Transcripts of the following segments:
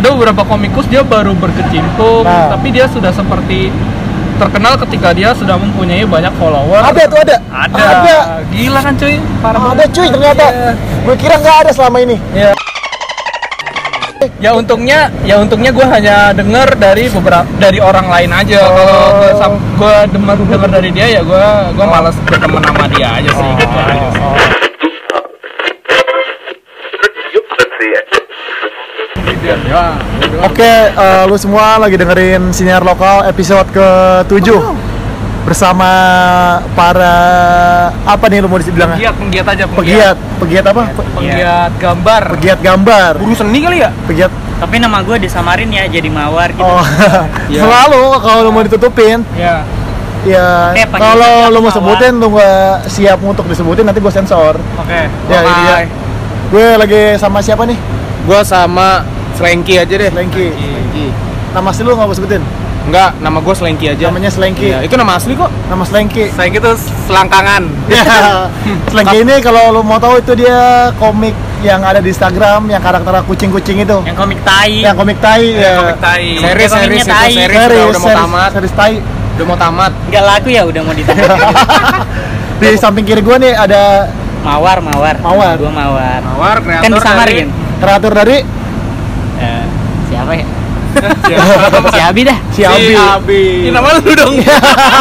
ada beberapa komikus dia baru berkecimpung Nah. tapi dia sudah seperti terkenal ketika dia sudah mempunyai banyak follower Ada tuh ada. ada, Ada. gila kan cuy parah Ada cuy ternyata. Iya. Gue kira nggak ada selama ini. Ya. Ya untungnya, ya untungnya gue hanya dengar dari beberapa dari orang lain aja. Kalau gue dengar dari dia ya gue gue malas berteman sama dia aja sih. gitu aja sih. Ya, Oke, eh, lu semua lagi dengerin siniar lokal episode ke-7 bersama para apa nih lu mau dibilang? Penggiat, penggiat aja Pegiat, pegiat apa? Pe- Penggiat gambar. Pegiat gambar. guru seni kali ya? Pegiat. Tapi nama gue disamarin ya jadi mawar gitu. Oh, Iya. selalu kalau lu mau ditutupin, Ya. ya Eh, panggil kalau lu mau sebutin lu nggak siap untuk disebutin nanti gue sensor. Oke. Ya, ini dia. Bye. Gue lagi sama siapa nih? Gua sama Slanky aja deh. Slanky. Slanky. Nama asli lu nggak mau sebutin? Enggak, nama gue Slanky aja. Namanya Slanky. Iya, itu nama asli kok. Nama Slanky. Saya gitu selangkangan. Ya, Slanky ini kalau lu mau tahu itu dia komik yang ada di Instagram yang karakter kucing-kucing itu. Yang komik tai. Yang komik tai ya. Komik tai. Series, Komiknya series, itu tai. series, udah, udah mau tamat. series tai. Udah mau tamat. Nggak laku ya udah mau ditamat. Di samping kiri gua nih ada mawar, mawar. Mawar. Gua mawar. Mawar kreator Kan disamarin. kreator dari siapa ya? si Abi dah. si Abi. Abi. Ini nama lu dong.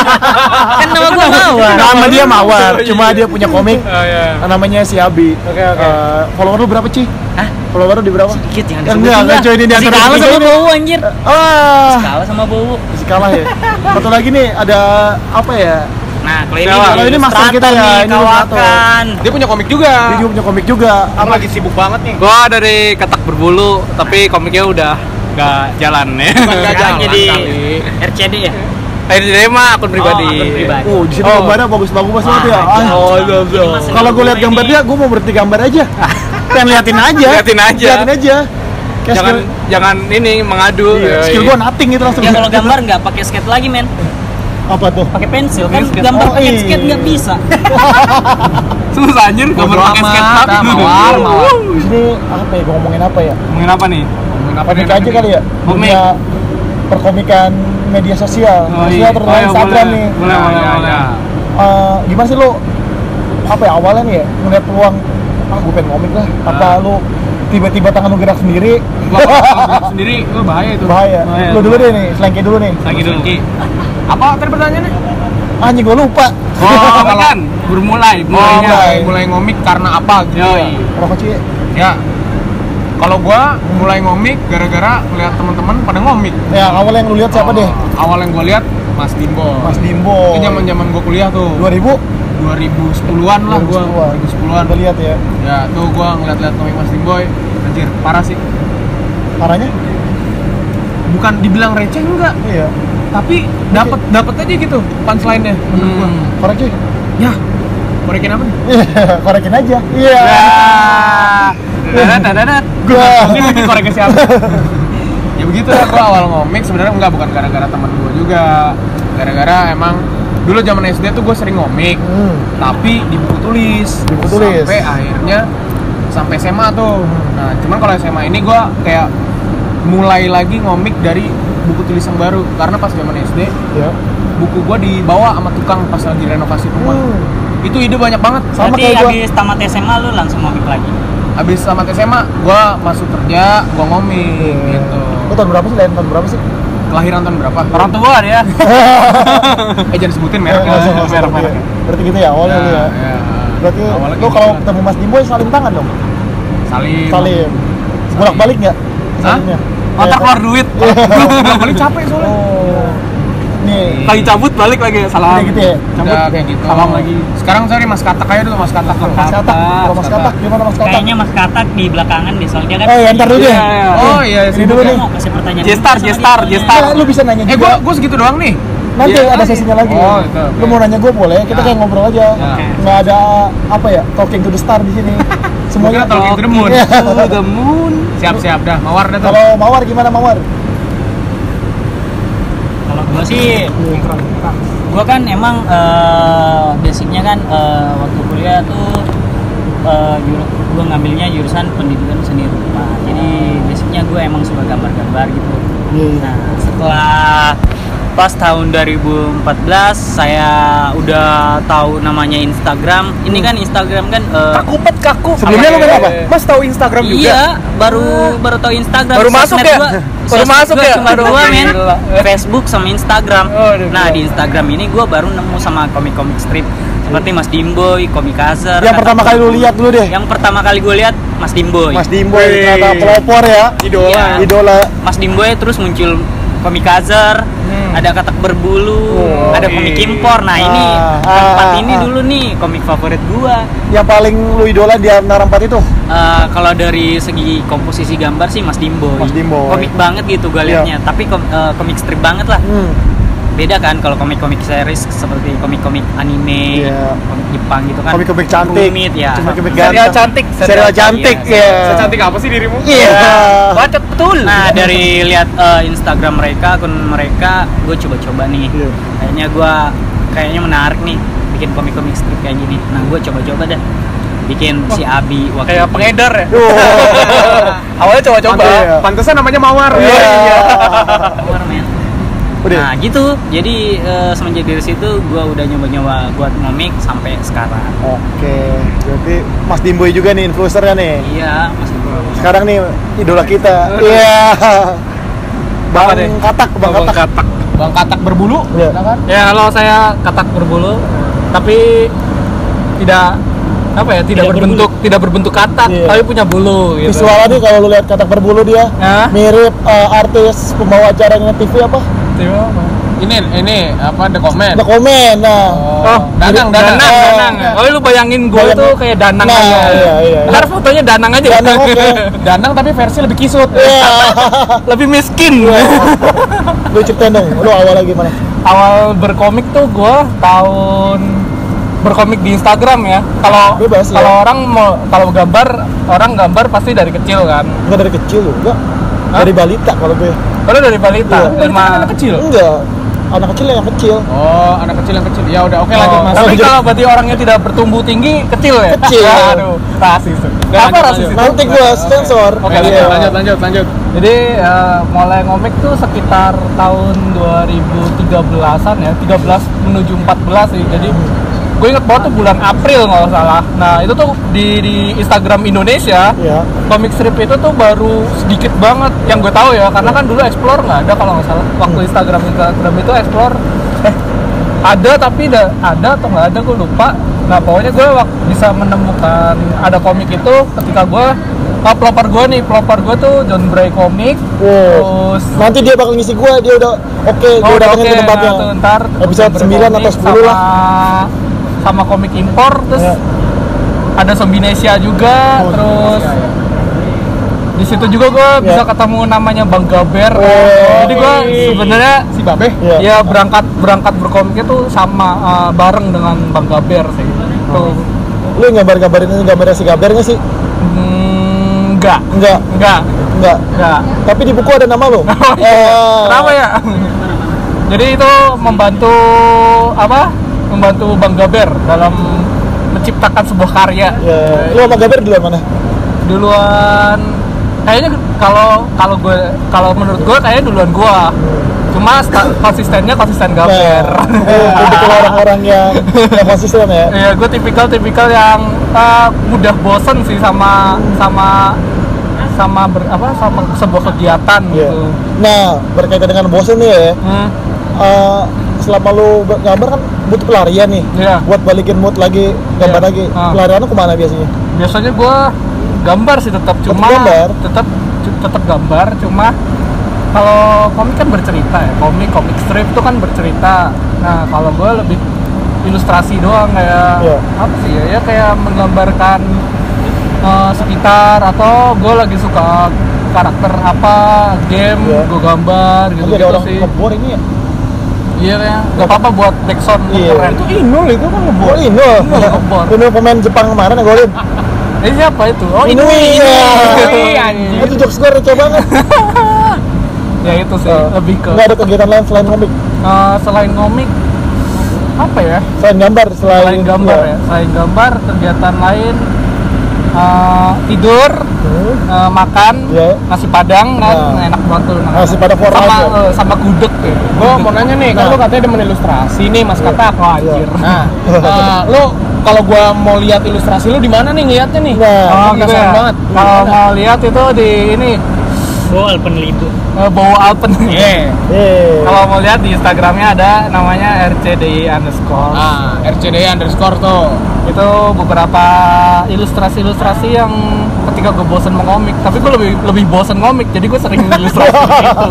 Kan nama gua mawar. Nama dia Mawar, cuma dia punya komik Oh, iya. namanya si Abi. Oke oke. follower lu berapa, Ci? Hah? Follower lu di berapa? Dikit jangan Eh, disebutin enggak, enggak, coy, ini di antara sama ini. Bowo anjir. Ah, Kalah sama Bowo. masih kalah ya. Satu lagi nih ada apa ya? Nah, kalau ini Kalau ini master kita ya, nih, ini kawakan. Dia punya komik juga. Dia juga punya komik juga. Apa lagi sibuk banget nih? Gua dari Ketak Berbulu, tapi komiknya udah nggak jalan ya. Nggak Sekarang jalan jadi. RCD ya? Ini dia mah akun pribadi. Oh, akun pribadi. Oh, di sini Oh. gambarnya bagus-bagus banget ya. Oh, iya, iya. Ini Kalau gue lihat ini. gambar dia, gue mau berhenti gambar aja. Pengen liatin aja. Liatin aja. Liatin aja. Kayak Jangan skill, jangan ini mengadu. iya, Ya, skill iya. gue nothing gitu langsung. Ya kalau gambar nggak pakai skate lagi men, Apa tuh? pakai pensil kan Skate. gambar Oh, pakai iya. skate nggak bisa. susah anjir gambar pakai sketchup. ah, mawar, sini apa ya? Gue ngomongin apa ya? Ngomongin apa nih? Apa nih? aja kali ya. Komik. Dunia perkomikan media sosial. Oh, iya. terutama Oh, iya, Instagram boleh. nih. Boleh, Ya, boleh, ya, boleh. ya. Eh, gimana sih lo? Apa ya awalnya nih ya? Ngeliat peluang ah gue pengen komik lah. Apa Ah. lu tiba-tiba tangan lu gerak sendiri? Gua gerak sendiri, gua bahaya itu. Bahaya. Lu dulu deh nih, selengki dulu nih. Lagi dulu. Apa tadi pertanyaannya? Anjing gue lupa. Oh, kan? Bermulai, Oh, mulainya. mulai, mulai ngomik karena apa gitu. Yoi. Rokok Ci. Ya. Kalau gua mulai ngomik gara-gara ngeliat teman-teman pada ngomik. Ya awal yang lu lihat siapa Oh, deh? Awal yang gua lihat Mas Dimbo. Mas Dimbo. Itu zaman-zaman gua kuliah tuh. 2000 2010-an lah gua. 2010-an. Udah lihat ya. Ya, tuh gua ngeliat-liat komik Mas Dimboy. Anjir, parah sih. Parahnya? Bukan dibilang receh enggak, Iya. tapi dapat dapat aja gitu punchline-nya menurut gua. Hmm. Korek cuy. Ya. Korekin apa nih? Korekin aja. Iya. Dadat, dadat. Gua. Ini korek ke siapa? ya begitu lah gua awal ngomik sebenarnya enggak bukan gara-gara teman gua juga gara-gara emang dulu zaman SD tuh gue sering ngomik Hmm. tapi di buku tulis Di buku tulis. sampai akhirnya sampai SMA tuh nah cuman kalau SMA ini gua kayak mulai lagi ngomik dari buku tulis yang baru karena pas zaman SD Ya. buku gua dibawa sama tukang pas lagi renovasi rumah Hmm. itu ide banyak banget Sama Berarti kayak gua. habis tamat SMA lu langsung ngomik lagi. Habis tamat SMA gua masuk kerja gua ngomik Iya. gitu Lu tahun berapa sih? Lahir tahun berapa sih? kelahiran tahun berapa Orang tua dia. eh jangan sebutin merek Eh, ya. merek, merek. Berarti gitu ya awalnya lu ya. ya. Berarti Awalnya lu gitu kalau kan. ketemu Mas Dimbo salim tangan dong. salim Salim. Bolak-balik nggak? Hah? Salimnya. Otak Iya, keluar duit. paling capek soalnya Oh. Nih, Lagi cabut balik lagi salam. Udah gitu ya? Cabut Ya, kayak gitu Salam lagi. sekarang sorry mas katak aja dulu mas katak Mas Katak. Kalau Mas Mas Katak gimana Mas Katak? Kayaknya Mas Katak di belakangan deh soalnya kan. Oh, ya, ntar dulu deh. Iya, iya. oh iya Ini sih dulu nih. Gua mau kasih pertanyaan. Dia. J-Star. Nah, lu bisa nanya eh juga. gua gua segitu doang nih Nanti Iya, ada sesinya lagi. oh itu Lu mau nanya gue boleh, kita Ya. kayak ngobrol aja. Ya. Nggak ada apa ya, talking to the star di sini. Semuanya Gua talking to the moon. Iya. To the moon. siap siap dah mawar dah tuh Kalau Mawar gimana Mawar? Gua sih gua kan emang eh, basicnya kan eh, waktu kuliah tuh eh, juru- gua ngambilnya jurusan pendidikan seni rupa jadi basicnya gue emang suka gambar-gambar gitu Iya. nah setelah pas tahun 2014 saya udah tahu namanya Instagram ini kan Instagram kan eh, Kakupet kaku. Sebelumnya lu main apa? Mas tahu Instagram juga? Iya, baru baru tahu Instagram. Baru masuk ya? gua- Baru masuk gua ya? Cuma dua men. Facebook sama Instagram. Oh, nah di Instagram ini gue baru nemu sama komik-komik strip seperti Mas Dimboy, Komik Azhar. Yang pertama kali lu lihat dulu deh. Yang pertama kali gue lihat Mas Dimboy. Mas Dimboy ternyata pelopor ya. Idola. Iya. Idola. Mas Dimboy terus muncul Komik Azhar, ada katak berbulu, Oh, ada komik iya. impor. Nah ini Ah, empat ah, ini ah. dulu nih komik favorit gua. Yang paling lu idola di antara empat itu? Eh, kalau dari segi komposisi gambar sih Mas Dimboy. Mas Dimboy. Komik banget gitu Iya. liatnya. Tapi kom- eh, komik strip banget lah. Hmm. Beda kan kalau komik-komik series seperti komik-komik anime, Iya. komik Jepang gitu kan. Komik-komik cantik. Rumit ya. Komik-komik Serial ganteng. cantik. Serial cantik Iya, ya. Secantik apa sih dirimu? Iya. Bacot betul. Nah dari lihat eh, Instagram mereka, akun mereka, gue coba-coba nih. Iya. Kayaknya gue kayaknya menarik nih bikin komik-komik strip kayak gini. Nah gue coba-coba dah bikin si Abi waktu kayak itu. pengedar ya. Oh. Awalnya coba-coba. Iya. Pantesan namanya Mawar. Iya. Keluar, men. Udah. Nah gitu, jadi eh, semenjak dari situ gue udah nyoba-nyoba buat komik sampai sekarang. Oke. Jadi Mas Dimboy juga nih influencernya nih. Iya, Mas Bro. Sekarang nih idola kita. Iya. Bang Apa deh? Katak, Bang Bang Katak. katak. Bang Katak berbulu, Iya. ya kan? Ya kalau saya katak berbulu, tapi tidak apa ya tidak, Tidak berbentuk tidak berbentuk katak Iya. tapi punya bulu gitu. Visualnya nih kalau lu lihat Katak berbulu dia Hah? mirip eh, artis pembawa acaranya TV apa? Apa? Ini ini apa The Comment? The Comment. Nah. Oh, Danang, danang, Danang. danang. Oh, lu bayangin gue Bayangin. tuh kayak danang Nah, aja. iya, iya. Ntar fotonya danang aja. Danang, oke. Danang tapi versi lebih kisut. Iya. Lebih miskin. lu ceritain dong, lu awalnya gimana? Awal berkomik tuh gue tahun berkomik di Instagram ya. Kalau Bebas, ya. kalau orang mau kalau gambar orang gambar pasti dari kecil kan. Enggak dari kecil lu, enggak. Hah? Dari balita kalau gue. Kalau dari balita, Iya. lima Anak kecil. Enggak. Anak kecil yang kecil. Oh, anak kecil yang kecil. Ya udah, oke lanjut Oh, Mas. tapi Lanjut. kalau berarti orangnya tidak bertumbuh tinggi, kecil ya? Kecil. Aduh, rasis. Udah, Apa lanjut, rasis lanjut. Nanti gua sensor. Oke, Oke, lanjut, Iya. lanjut, lanjut, lanjut. Jadi eh, mulai ngomik tuh sekitar tahun 2013-an ya, 13 menuju 14 sih. Jadi gue inget banget tuh bulan April nggak salah. Nah itu tuh di, di Instagram Indonesia, Iya. komik strip itu tuh baru sedikit banget yang gue tahu ya, karena kan dulu explore nggak ada kalau nggak salah. Waktu Instagram Instagram itu explore, eh ada tapi da- ada atau nggak ada gue lupa. Nah pokoknya gue bisa menemukan ada komik itu ketika gue Oh, pelopor gue nih, pelopor gue tuh John Bray komik, Wow. terus Nanti dia bakal ngisi gua, dia udah oke, gua Oh, udah datengin oke, ke tempatnya. nah, tuh, ntar Episode John 9 Bray atau komik 10 lah. Sama, komik impor, terus Ya. ada Sombinesia juga, Oh, terus Ya, di situ juga gue Ya. bisa ketemu namanya Bang Gaber. Oh, Jadi gue sebenarnya Si Babe. Iya. ya berangkat berangkat berkomik itu sama eh, bareng dengan Bang Gaber sih. Tuh. Lu ini gambarnya si Gaber nggak sih? Hmm, enggak, Enggak, enggak, enggak. enggak. Tapi di buku ada nama lo. Oh, iya. Kenapa ya? Jadi itu membantu apa? Membantu Bang Gaber dalam menciptakan sebuah karya. Ya, lu sama Gaber duluan mana? Duluan kayaknya kalau kalau gue kalau menurut gue kayaknya duluan gua. Cuma konsistennya konsisten Gaber. Nah, eh, tipikal orang-orang yang, yang konsisten ya. Iya, gue tipikal-tipikal yang eh, mudah bosen sih sama sama sama ber, apa sama sebuah kegiatan Iya. gitu. Nah, berkaitan dengan bosen nih ya, Hmm, eh, selama lu gambar kan butuh pelarian nih. Iya. Buat balikin mood lagi, gambar Iya. lagi. Ah. Pelarian lu ke mana biasanya? biasanya gue gambar sih tetap cuma gambar? tetap tetap gambar cuma kalau komik kan bercerita ya komik komik strip itu kan bercerita nah kalau gue lebih ilustrasi doang kayak Iya. apa sih ya ya kayak menggambarkan eh, sekitar atau gue lagi suka karakter apa game Iya. gue gambar gitu gitu sih ini ya? Iya kayak nggak apa-apa buat backsound Iya. keren Itu Inul itu kan ngebor. Oh, Ino. Ino ngebor. Ino pemain Jepang kemarin yang golin. eh siapa itu oh Inui, iya. Inui, anjing. Itu jokes gue receh banget. ya itu sih Eh, lebih ke Nggak ada kegiatan lain selain komik, Eh, selain komik apa ya selain gambar, selain, selain gambar iya. ya selain gambar kegiatan lain eh, tidur Ya. eh, makan Iya. nasi padang kan Nah. enak banget tuh nah. Nasi padang for sama ya? eh, sama gudeg ya. Gue mau nanya nih, kan Nah. lu katanya demen ilustrasi nih Mas Katak. Wah, anjir. Nah, eh, lu kalau gua mau lihat ilustrasi lu di mana nih ngeliatnya nih? Nah, Oh, gitu ya. banget. Kalau mau lihat itu di ini Oh, penelibu. eh, Bowo Alpen. Iya. Eh. Kalau mau lihat di Instagramnya ada namanya RCDI underscore. Nah, RCD underscore tuh. Itu beberapa ilustrasi-ilustrasi yang ketika gue bosen mengomik, tapi gue lebih lebih bosen ngomik, jadi gue sering ilustrasi gitu.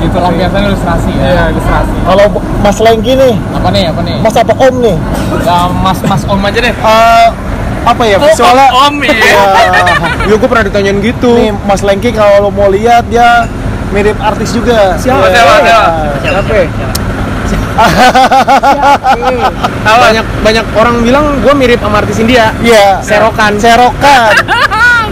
Gitu sih. Lampiasan ilustrasi ya. Iya, ilustrasi. Kalau Mas Lengki nih, Apa nih? Apa nih? Mas apa Om nih? Ya, Mas Mas Om aja deh. Eh, apa ya visualnya? Om ya. Ya, Ya gue pernah ditanyain gitu. nih Mas Lengki kalau lo mau lihat dia mirip artis juga. Siapa, Iya. siapa, siapa? Siapa? banyak banyak orang bilang gue mirip sama artis India. Iya. Serokan. Serokan.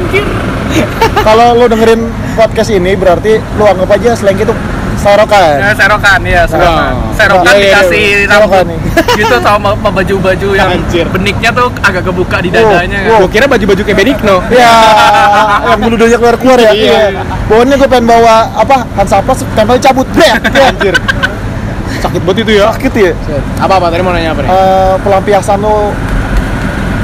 Kalau lo dengerin podcast ini berarti lo anggap aja Lengki itu serokan. Eh, serokan ya, serokan. Wow. Serokan Iya, iya, dikasih iya. rambut Serokan nih. gitu sama baju-baju yang Anjir. beniknya tuh agak kebuka di dadanya. Wow, Gue kira baju-baju kayak Benigno. Ya, yang dulu dulunya keluar keluar ya. Iya. Bawahnya gue pengen bawa apa? Hansaplast tempelnya cabut. Bret. Anjir. Sakit banget itu ya. Sakit ya. Apa apa tadi mau nanya apa nih? Eh, pelampiasan lo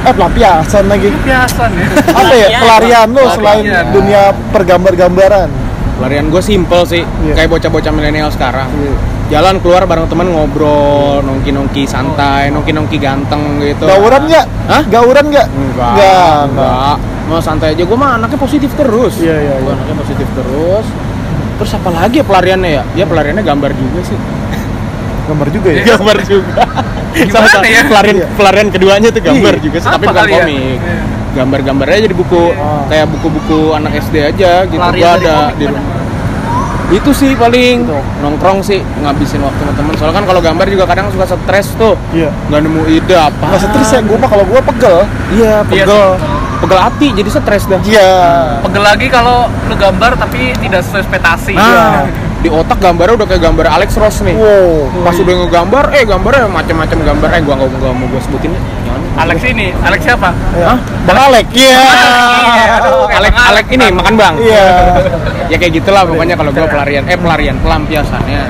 eh pelampiasan lagi Biasa nih. apa ya Pelarian. lo selain Pelarian. dunia pergambar-gambaran Pelarian gue simple sih, Iya. kayak bocah-bocah milenial sekarang. Jalan keluar bareng temen ngobrol, nongki-nongki santai, nongki-nongki ganteng gitu. gauran nggak Hah? gauran nggak Enggak, nggak enggak. Mau santai aja, gue mah anaknya positif terus. Iya, iya, Gua iya. anaknya positif terus. Terus apa lagi ya pelariannya ya? Ya pelariannya gambar juga sih. Gambar juga ya gambar juga. Gimana Sama-sama. ya? Pelarian, Iya. pelarian keduanya tuh gambar Iya. juga sih, tapi bukan ya? komik. Iya. Gambar-gambar aja di buku, Oh. kayak buku-buku anak SD aja gitu. Pelarian Gua ada di rumah. Itu sih paling Itu. nongkrong sih ngabisin waktu sama temen. Soalnya kan kalau gambar juga kadang suka stres tuh. iya nggak nemu ide apa. nggak stres ya gue mah kalau gue pegel Iya, Iya pegel. pegel hati jadi stres dah. iya Pegel lagi kalau lu gambar tapi tidak sesuai ekspektasi. Nah, di otak gambarnya udah kayak gambar Alex Ross nih. wow Pas udah ngegambar, eh gambarnya macam-macam gambar. Eh gua nggak nggak mau gua sebutin. Jangan. Alex ini, Alex siapa? Hah? Bang Alek iya kayak Alex, Alex ini makan bang. iya Ya kayak gitulah pokoknya kalau gua pelarian, eh pelarian pelampiasannya.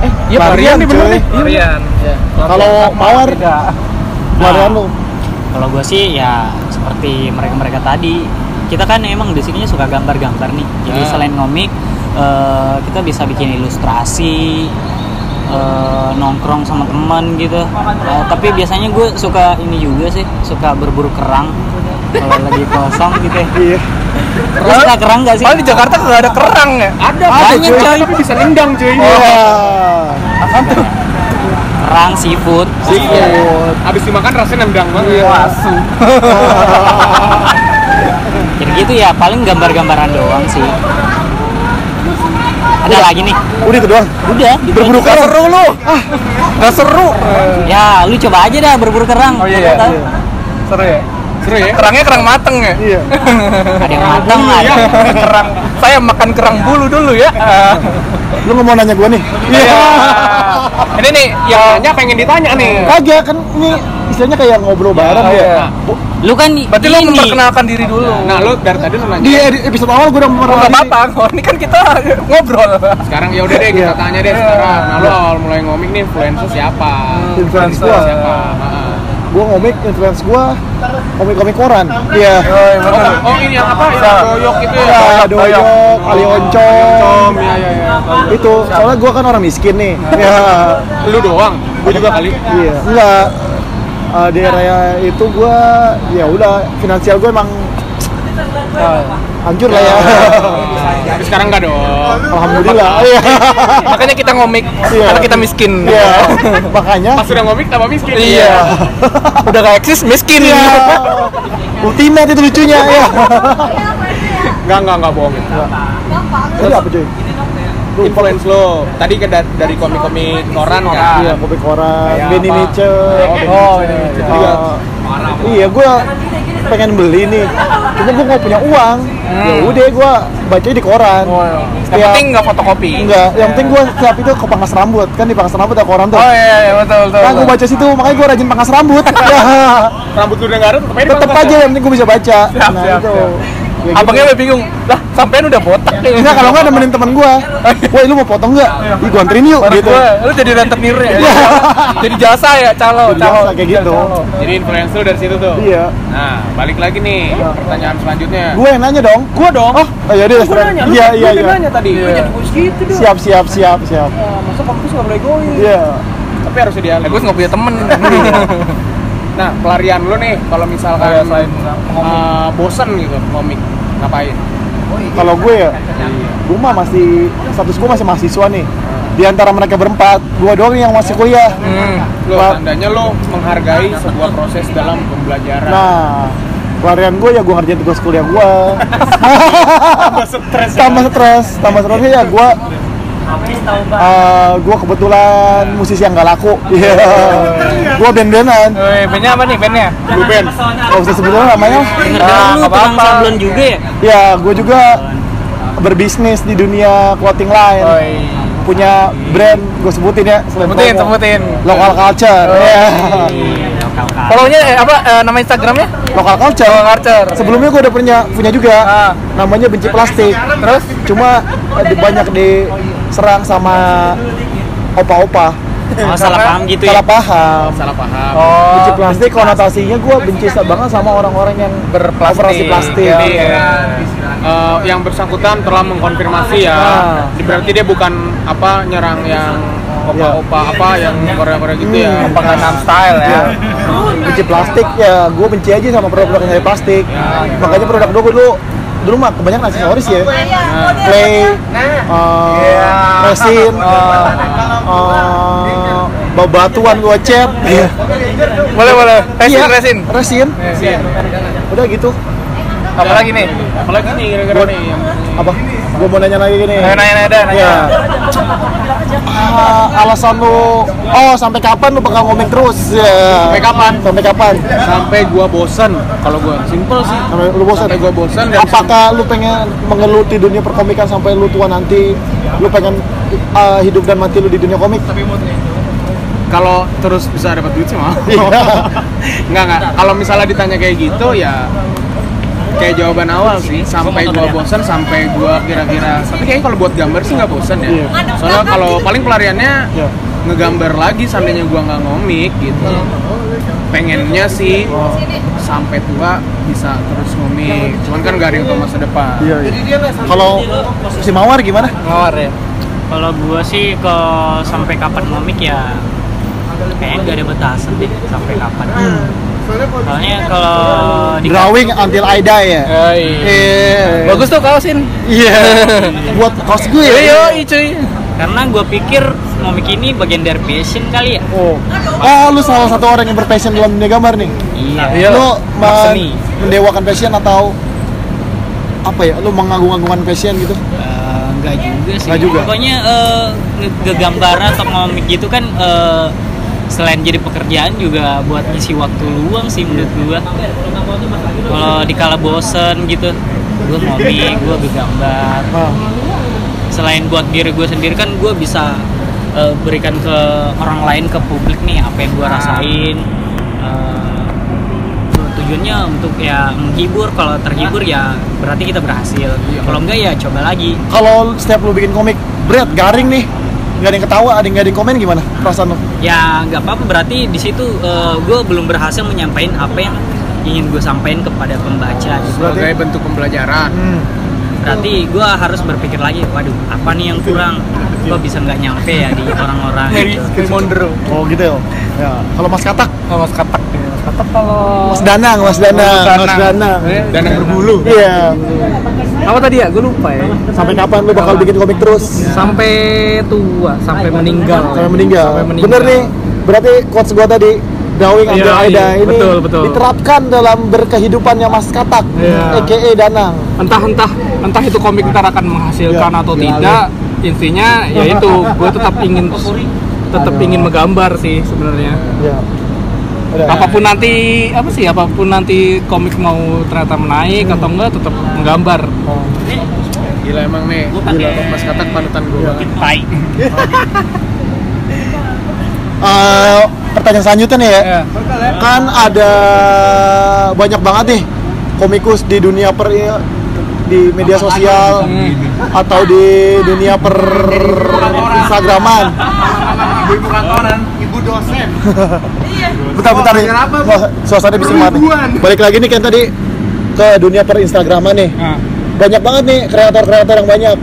Eh, iya Pelarian, pelarian nih bener nih. Rian. kalau mawar pelarian lo Kalau gue sih ya seperti mereka-mereka tadi, kita kan emang di sininya suka gambar-gambar nih. Jadi Ya. selain komik, eh, kita bisa bikin ilustrasi, eh, nongkrong sama teman gitu. Eh, tapi biasanya gue suka ini juga sih, suka berburu kerang. Kalau lagi kosong gitu ya. iya Lu suka kerang gak sih? Oh di Jakarta nggak ada kerang ya? Ada, Banyak, cuy. coy. Tapi bisa nendang cuy. iya Kerang, seafood. Iya. Abis dimakan rasanya nendang banget. Wasu. Jadi gitu ya, paling gambar-gambaran doang sih. Ada lagi nih. udah itu doang Udah, gitu berburu kerang Seru lu. Nggak seru. Ya, lu coba aja dah berburu kerang. Oh iya, iya. tahu. Seru ya? Seru ya? Kerangnya kerang mateng ya? iya Ada yang matang, bulu ada. ya. kerang. Saya makan kerang bulu dulu ya. lu nggak mau nanya gue nih Iya. Ini nih Yang yang nanya pengen ditanya nih. kagak kan ini istilahnya kayak ngobrol bareng Oh, ya iya. Lu kan Berarti lu ini. memperkenalkan diri dulu. Nah, lu dari tadi lu nanya. di episode awal gue udah Oh, memperkenalkan nggak diri. apa-apa, oh, ini kan kita ngobrol. Sekarang ya udah deh kita Iya. tanya deh sekarang. Nah, lu awal mulai ngomik nih influencer siapa? Influencer. Influencer siapa? Heeh. gue ngomik influence gue komik-komik koran iya Oh, oh ini yang apa? Yang doyok itu ya. ya doyok Ali Oncom ya ya ya. itu soalnya gue kan orang miskin nih ya Lu doang. Gue juga kali. iya enggak Eh, di area itu gue ya udah finansial gue emang eh, hancur lah ya Tapi sekarang enggak dong. alhamdulillah iya Makanya kita ngomik Iya. karena kita miskin. iya makanya Pas sudah ngomik tambah miskin. Iya. Udah gak eksis miskin. iya ultimate itu lucunya ya Enggak enggak enggak bohong. Jadi apa cuy? Influence lo. Tadi kan da- dari komik-komik koran kan. Iya, komik koran, Kayak Benny? Mitchell. Oh, Benny Mitchell. Juga. Eh, iya, gue pengen beli nih. Cuma gue nggak punya uang. Ya udah, gue baca di koran. Oh, iya. Yang Setiap- penting nggak fotokopi. Enggak, yang penting gue setiap itu ke pangkas rambut kan di pangkas rambut ada koran tuh. Oh iya, iya betul betul. Kan gue baca situ, makanya gue rajin pangkas rambut. ya, Rambut lu udah enggak ada tetep aja tetep dipangkas aja ya? yang penting gue bisa baca. Siap, nah siap, itu. siap. Kayak abangnya udah bingung lah sampean udah botak nih Enggak, kalau nggak nemenin temen gua Woi, lu mau potong nggak? Ih, gua anterin yuk, gitu gua, lu jadi rentenir ya Iya. jadi jasa ya calo Jadi calo jasa, kayak gitu. Jadi influencer lu dari situ tuh. Iya Nah, balik lagi nih pertanyaan selanjutnya. Gue yang nanya dong Gua dong. Oh, oh ya deh, Gua nanya, lu- Iya, iya, iya nanya tadi. Iya. jadi gitu dong. Siap, siap, siap, siap Wah, masa kampus nggak boleh egois? Iya Tapi harus ya idealis. gue nggak punya temen Nah, pelarian lu nih kalau misalkan Kayak selain ngomik. eh, bosen gitu komik ngapain? Kalau gue ya, gue mah masih status gue masih mahasiswa nih. Di antara mereka berempat, gue doang yang masih kuliah. hmm. Lo tandanya lo menghargai sebuah proses dalam pembelajaran. Nah, pelarian gue ya gue ngerjain tugas kuliah gue. tambah stres. tambah stres, tambah stresnya ya gue gue kebetulan musisi yang gak laku. Iya. Gue band-bandan. Woi, bandnya apa nih bandnya? Blue band. Gak usah sebutin namanya. Dengar Ah, lu nggak tukang apa-apa. sablon juga ya? Ya, gue juga berbisnis di dunia clothing line. Woi, Punya brand, gue sebutin ya. sebutin, promo. sebutin. Local culture. Oh. Iya. Follow-nya eh, apa eh, nama Instagramnya? Local culture. Local culture. Sebelumnya gue udah punya punya juga. Ah. Namanya benci plastik. Terus? Cuma eh, banyak diserang sama opa-opa. Oh, salah paham gitu ya? Salah paham. Salah paham. Oh, benci plastik konotasinya gue benci banget sama orang-orang yang Berplastik. operasi plastik. Iya, Jadi iya. eh, yang bersangkutan telah mengkonfirmasi ya. Ah. Berarti dia bukan apa nyerang yang opa-opa apa yang Korea-Korea gitu ya. apa Gangnam Style ya? Iya. benci plastik ya gue benci aja sama produk yang dari plastik makanya produk gue dulu dulu mah kebanyakan aksesoris ya clay uh, Iya. resin Oh. uh, babatuan gue cat iya Boleh boleh. Resin Iya, resin. resin Resin. udah gitu Apalagi nih? Apalagi nih kira-kira nih yang apa? Gue mau nanya lagi gini. Nanya nanya dah, nanya. ya Ah, alasan lu oh sampai kapan lu bakal ngomong terus? Ya Sampai kapan? sampai kapan? Sampai gua bosan kalau gua simple sih. Sampai lu bosan sampai gua bosan dan apakah lu pengen mengeluti dunia perkomikan sampai lu tua nanti? Lu pengen uh, hidup dan mati lu di dunia komik? Kalau terus bisa dapat duit sih mau Iya. nggak nggak. Kalau misalnya ditanya kayak gitu ya kayak jawaban awal sih sampai gua bosan sampai gua kira-kira tapi kayaknya kalau buat gambar sih nggak bosan ya. Iya. soalnya kalau paling pelariannya Iya. ngegambar lagi seandainya gua nggak ngomik gitu. Pengennya sih sampai tua bisa terus ngomik. Cuman kan gak ada yang tahu masa depan. Iya iya. Kalau si mawar gimana? Ngawar ya. Kalau gua sih ke sampai kapan ngomik ya kayaknya gak ada batasan deh sampai kapan. Soalnya kalau drawing until I die ya Iya. Bagus tuh kausin. iya buat kaos gue ya Iya, iya cuy. karena gua pikir ngomik ini bagian dari passion kali ya. oh oh lu salah satu orang yang berpassion dalam dunia gambar nih Iya. Iya. lu Anak men- mendewakan passion atau apa ya lu mengagung-agungkan passion gitu Eh, enggak juga sih. Enggak juga? Pokoknya nge- ngegambaran atau ngomik gitu kan eh, selain jadi pekerjaan juga buat ngisi waktu luang sih menurut gua. Kalau dikala bosen gitu, gua ngomik, gua ngegambar. nah, Selain buat diri gue sendiri kan gua bisa eh, berikan ke orang lain ke publik nih apa yang gua rasain. Eh, tujuannya untuk ya menghibur kalau terhibur ya berarti kita berhasil kalau enggak ya coba lagi kalau setiap lu bikin komik berat garing nih nggak ada yang ketawa ada yang nggak ada yang komen gimana perasaan lu ya nggak apa-apa. Berarti di situ gue belum berhasil menyampaikan apa yang ingin gue sampaikan kepada pembaca gitu. Berarti- sebagai bentuk pembelajaran. Hmm. berarti gue harus berpikir lagi waduh apa nih yang kurang? Gue bisa nggak nyampe ya di orang-orang gitu. oh gitu ya? Ya. Kalau mas katak? Oh, Mas Katak. Mas Katak kalau mas danang mas danang. Danang. mas danang. Dan yang berbulu. Iya apa tadi ya? Gue lupa ya. sampai kapan lu bakal bikin komik terus Sampai tua, sampai meninggal. sampai meninggal. Sampai meninggal. bener nih berarti quotes gua tadi drawing Iya, until I iya, ini betul, betul. diterapkan dalam berkehidupannya mas katak Iya. aka danang entah entah entah itu komik ntar akan menghasilkan Ya, atau ya, tidak intinya ya itu gue tetap ingin tetap ingin menggambar sih sebenarnya ya Udah. apa pun nanti apa sih apa pun nanti komik mau ternyata menaik atau enggak tetap menggambar. Oh. gila emang nih. Mas katak panutan gue banget. Tai. Eh, pertanyaan selanjutnya nih ya. Ya. kan ada banyak banget nih komikus di dunia per di media sosial atau di dunia per Instagraman. ibu kantoran ibu dosen Bentar-bentar nih. apa, suasana bisa banget nih. Balik lagi nih kan tadi ke dunia per Instagraman nih. Nah, Banyak banget nih kreator-kreator yang banyak.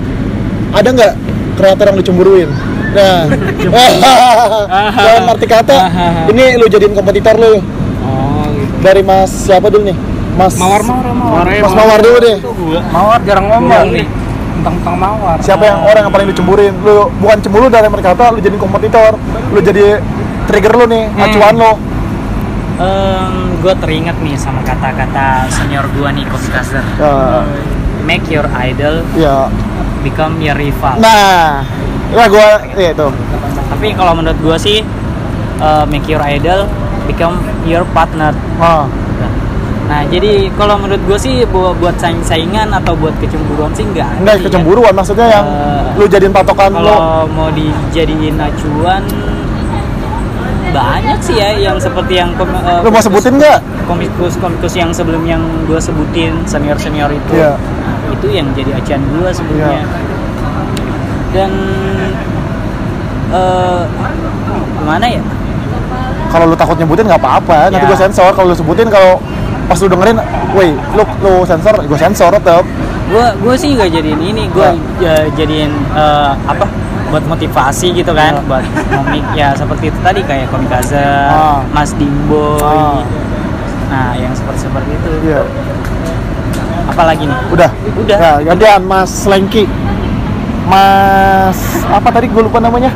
Ada nggak kreator yang lu cemburuin? Nah, dalam arti kata, ini lu jadiin kompetitor lu oh gitu. dari Mas siapa dulu nih? Mas Mawar mawar mawar. Mas Mawar dulu deh. Mawar jarang ngomong nih tentang tentang mawar. Siapa yang orang yang paling lu cemburuin? Lu bukan cemburu dari mereka kata, lu jadiin kompetitor. Lu jadi trigger lu nih, acuan lu. Gue teringat nih sama kata-kata senior gue nih Komikazer Ya, make your idol ya. become your rival Nah, nah gua ya itu. tapi kalau menurut gue sih uh, make your idol become your partner Ah, nah jadi kalau menurut gue sih buat buat saing-saingan atau buat kecemburuan sih enggak enggak ya. kecemburuan maksudnya yang Eh, lu jadiin patokan kalau mau dijadiin acuan banyak sih ya yang seperti yang kom- eh, Lu mau sebutin nggak? komikus komikus yang sebelum yang gue sebutin senior senior itu Iya. Nah, itu yang jadi acuan gue sebelumnya Iya. dan eh mana ya Kalau lu takut nyebutin nggak apa-apa, nanti Ya. gua sensor. Kalau lu sebutin kalau pas lu dengerin, woi, lu lu sensor, gua sensor tetap. gue gue sih nggak jadiin ini gue jadiin eh, apa buat motivasi gitu kan Iya. buat komik ya seperti itu tadi kayak komikaze Ah. Mas Dimboy Ah. nah yang seperti seperti itu Iya. apalagi nih Udah. Udah. Ya, gantian Mas Lengki. Mas apa tadi gue lupa namanya?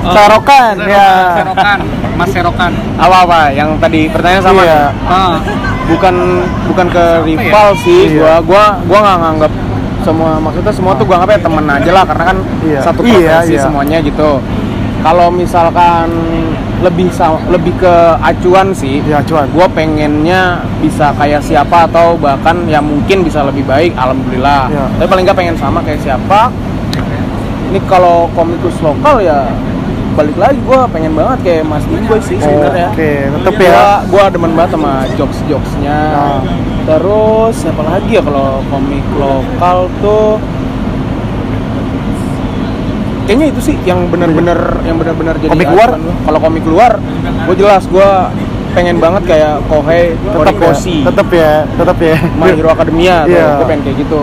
Oh, Sarokan ya. Serokan, Mas Serokan. apa apa yang tadi pertanyaan sama Iya. Ah, bukan bukan ke rival sih Iya. gua gua gua nggak nganggap semua maksudnya semua tuh gua anggapnya temen aja lah karena kan Iya. satu Iya, profesi iya. semuanya gitu kalau misalkan lebih sa- lebih ke acuan sih Ya cuan. gua pengennya bisa kayak siapa atau bahkan ya mungkin bisa lebih baik alhamdulillah Iya. tapi paling nggak pengen sama kayak siapa ini kalau komikus lokal ya balik lagi gua pengen banget kayak Mas Dimboy sih sebenarnya Oke, tetep gua, ya. gua demen banget sama jokes-jokesnya Nah. Terus siapa lagi ya kalau komik lokal tuh kayaknya itu sih yang benar-benar yang benar-benar jadi Komik luar? gua. kalau komik luar gue jelas gue pengen banget kayak Kohei ya. Horikoshi Tetep ya, tetep ya. My Hero Academia tuh Iya. gue pengen kayak gitu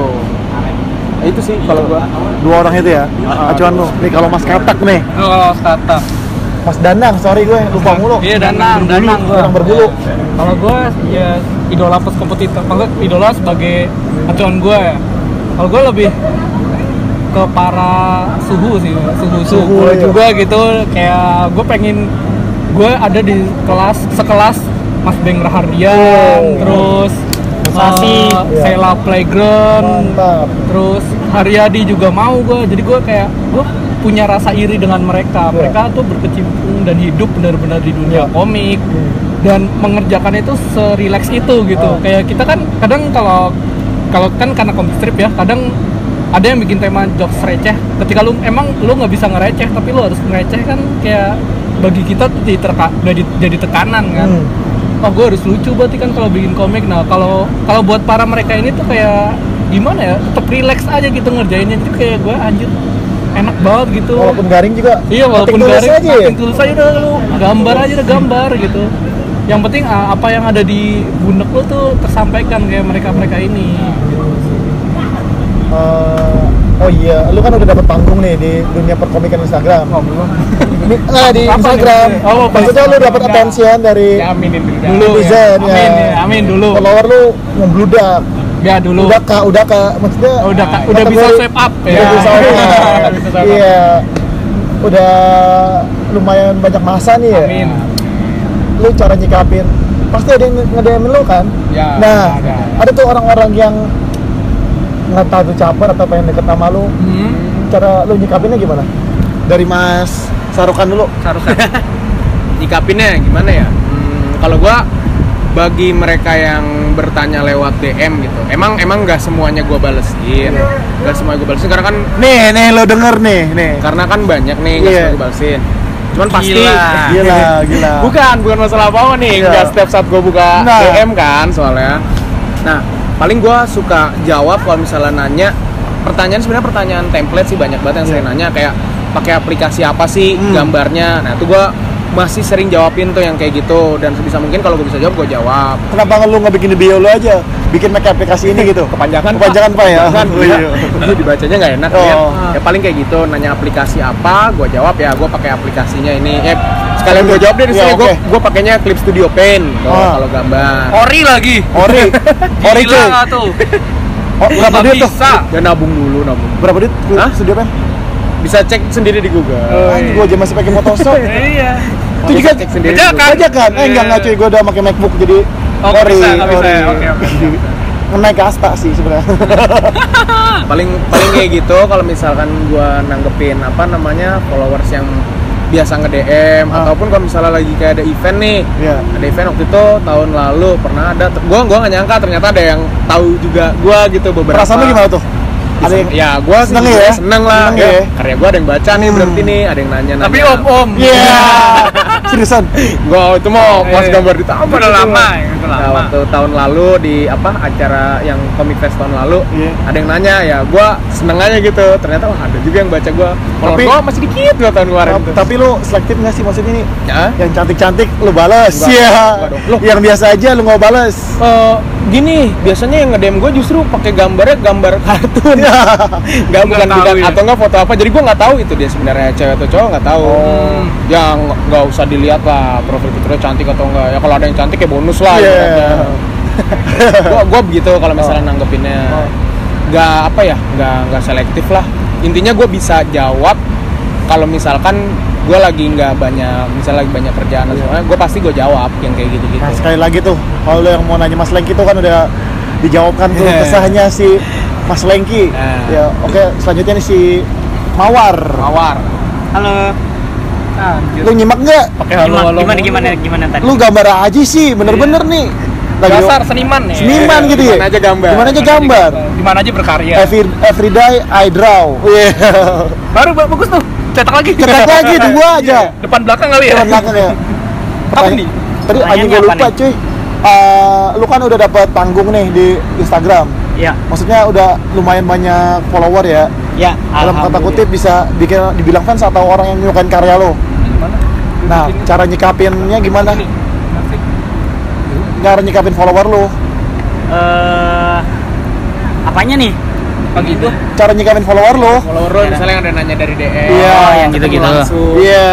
Nah, itu sih kalau gue Dua orang itu ya. Ah. Acuan lu. Nih kalau Mas Katak nih, lu kalau startup. Mas Danang, sorry gue lupa mulu. Iya, Danang, Danang gua. Danang berbulu. Kalau gue ya idola pas kompetitor, maksudnya idola sebagai acuan gue ya. Kalau gue lebih ke para suhu sih, suhu suhu Suhu, gue iya. juga gitu. Kayak gue pengen gue ada di kelas sekelas Mas Beng Rahardian, Oh. terus Sasi. eh, Iya. Sela Playground, Mantap. terus Haryadi juga mau gue jadi gue kayak gue punya rasa iri dengan mereka Iya. mereka tuh berkecimpung dan hidup benar-benar di dunia Iya. komik dan mengerjakan itu serileks itu gitu Oh. kayak kita kan kadang kalau kalau kan karena comic strip ya kadang ada yang bikin tema jokes receh ketika lu emang lu nggak bisa ngereceh tapi lu harus ngereceh kan kayak bagi kita tuh jadi, terka, jadi, jadi tekanan kan Hmm. oh gue harus lucu berarti kan kalau bikin komik nah kalau kalau buat para mereka ini tuh kayak gimana ya tetap relax aja gitu ngerjainnya jadi kayak gue anjir enak banget gitu Walaupun garing juga. iya walaupun garing aja ya. tulis aja udah lu gambar aja udah gambar gitu yang penting ah, apa yang ada di bunek lu tuh tersampaikan kayak mereka mereka ini Eh, oh iya, lu kan udah dapet panggung nih di dunia perkomikan Instagram. oh belum Ini enggak di Apa Instagram. nih? Oh, Maksudnya lu dapet Enggak. attention dari ya aminin dulu netizen ya. amin ya, amin dulu Follower lu membludak. ya dulu Udah kak, udah kak, maksudnya Oh, udah Kak, udah bisa swipe up ya up. Udah bisa swipe up. Iya. Udah lumayan banyak masa nih ya. amin Lu cara nyikapin pasti ada yang nge-DM lu kan? Ya, nah, ada. ada tuh orang-orang yang nggak tahu tuh caper atau pengen deket sama lu. hmm. Cara lu nyikapinnya gimana? Dari Mas Sarukan dulu. seharusnya nyikapinnya gimana ya Hmm, kalau gua bagi mereka yang bertanya lewat DM gitu emang emang nggak semuanya gua balesin nggak semuanya gua balesin karena kan Nih, nih lo denger nih, nih. karena kan banyak nih nggak Iya. semua gua balesin cuman pasti Gila. Gila, gila. bukan bukan masalah apa nih Iya. nggak setiap saat gua buka Nah. DM kan soalnya nah paling gue suka jawab kalau misalnya nanya pertanyaan sebenarnya pertanyaan template sih banyak banget yang saya nanya kayak pakai aplikasi apa sih Hmm. gambarnya nah itu gue masih sering jawabin tuh yang kayak gitu dan sebisa mungkin kalau gue bisa jawab gue jawab Kenapa nggak lu nggak bikin di bio lu aja? Bikin pakai aplikasi ini gitu. kepanjangan Kepanjangan Pak ya? kan Oh, iya. itu dibacanya nggak enak Oh. lihat. ya paling kayak gitu nanya aplikasi apa gue jawab ya gue pakai aplikasinya ini eh sekalian gue jawab deh di Ya, sini gue oke. gue pakainya Clip Studio Paint kalau Ah. kalau gambar Ori lagi. Ori, Ori Gila tuh? Oh, berapa duit tuh? bisa. ya nabung dulu nabung Berapa duit? Hah? Studio pen? Bisa cek sendiri di Google Anjing gua aja masih pakai Photoshop. Iya. Itu juga cek sendiri kan? aja kan? Eh enggak enggak cuy, gua udah pakai MacBook jadi Oh, Ori, bisa, nggak bisa ya. Oke, oke. Ngenaik ke asta sih sebenarnya. Paling paling kayak gitu kalau misalkan gua nanggepin apa namanya followers yang biasa nge DM Ah. ataupun kalau misalnya lagi kayak ada event nih Iya. ada event waktu itu tahun lalu pernah ada gua gua nggak nyangka ternyata ada yang tahu juga gua gitu beberapa Perasaan lu gimana tuh? Ada yang ya gua sih Seneng ya? seneng lah Seneng ya. ya? karya gua ada yang baca nih Hmm. berarti nih ada yang nanya nanya Tapi om om. Iya. Seriusan. gua itu mau pas Iya. gambar di taman Udah lama ya, udah Nah, lama. waktu tahun lalu di apa acara yang Comic Fest tahun lalu Iya. ada yang nanya ya gua seneng aja gitu ternyata wah ada juga yang baca gua kalau Tapi- gua masih dikit dua tahun kemarin tuh Tapi lu selektif nggak sih maksudnya nih? ya Yang cantik-cantik lu balas. Iya. Loh. Yang biasa aja lu nggak balas. Eh, gini biasanya yang nge-DM gue justru pakai gambarnya gambar kartun Iya. nggak Nggak bukan tahu bukan ya. atau nggak foto apa jadi gue nggak tahu itu dia sebenarnya cewek atau cowok nggak tahu Oh. ya nggak- usah dilihat lah profil fiturnya cantik atau enggak ya kalau ada yang cantik ya bonus lah Iya. gue gue begitu kalau misalnya Oh. nanggepinnya Oh. nggak apa ya nggak nggak selektif lah intinya gue bisa jawab kalau misalkan gue lagi nggak banyak misalnya lagi banyak kerjaan atau semuanya gue pasti gue jawab yang kayak gitu gitu Nah, sekali lagi tuh, kalau lu yang mau nanya Mas Lengki tuh kan udah dijawabkan tuh Iya. kesahnya si Mas Lengki. Nah. Ya, oke, selanjutnya nih si Mawar. mawar Halo. Anjir. Lu nyimak nggak? Pakai halo Gimana halo. gimana gimana, gimana tadi? Lu gambar aja sih, bener-bener nih. Lagi Dasar seniman nih. seniman gitu ya. Gimana aja gambar. Gimana aja gambar. Di mana aja berkarya. Every, every day I draw. Iya. Baru ba- bagus tuh. Cetak lagi. Cetak lagi dua aja. Depan belakang kali ya. Depan belakang ya. Apa nih? Tadi anjing gue lupa cuy. Eh, lu kan udah dapat panggung nih di Instagram. Ya, Maksudnya udah lumayan banyak follower ya. ya. dalam kata kutip bisa bikin dibilang fans atau orang yang menyukain karya lo. Gimana? Nah, Ini. cara nyikapinnya gimana? Cara nyikapin follower lo. Eh, apanya nih? Pagi itu. Cara nyikapin follower lo. follower lo misalnya yang ada nanya dari DM Iya. Oh, yang gitu-gitu. langsung Iya,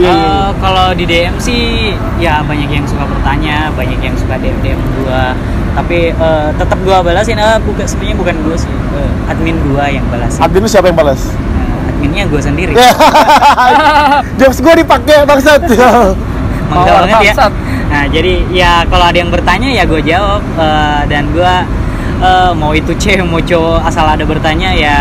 iya, iya. Eh, kalau di DM sih ya banyak yang suka bertanya, banyak yang suka DM DM gua. Tapi eh, tetap gua balasin. Eh, bukan sebenarnya bukan gua sih, eh, admin gua yang balasin. Admin lu siapa yang balas? Eh, adminnya gua sendiri. Ya. Jokes gue dipakai bangsat. Mangga Mawar banget ya. Nah, jadi ya kalau ada yang bertanya ya gue jawab Eh, dan gue eh, mau itu cewek mau cowok asal ada bertanya ya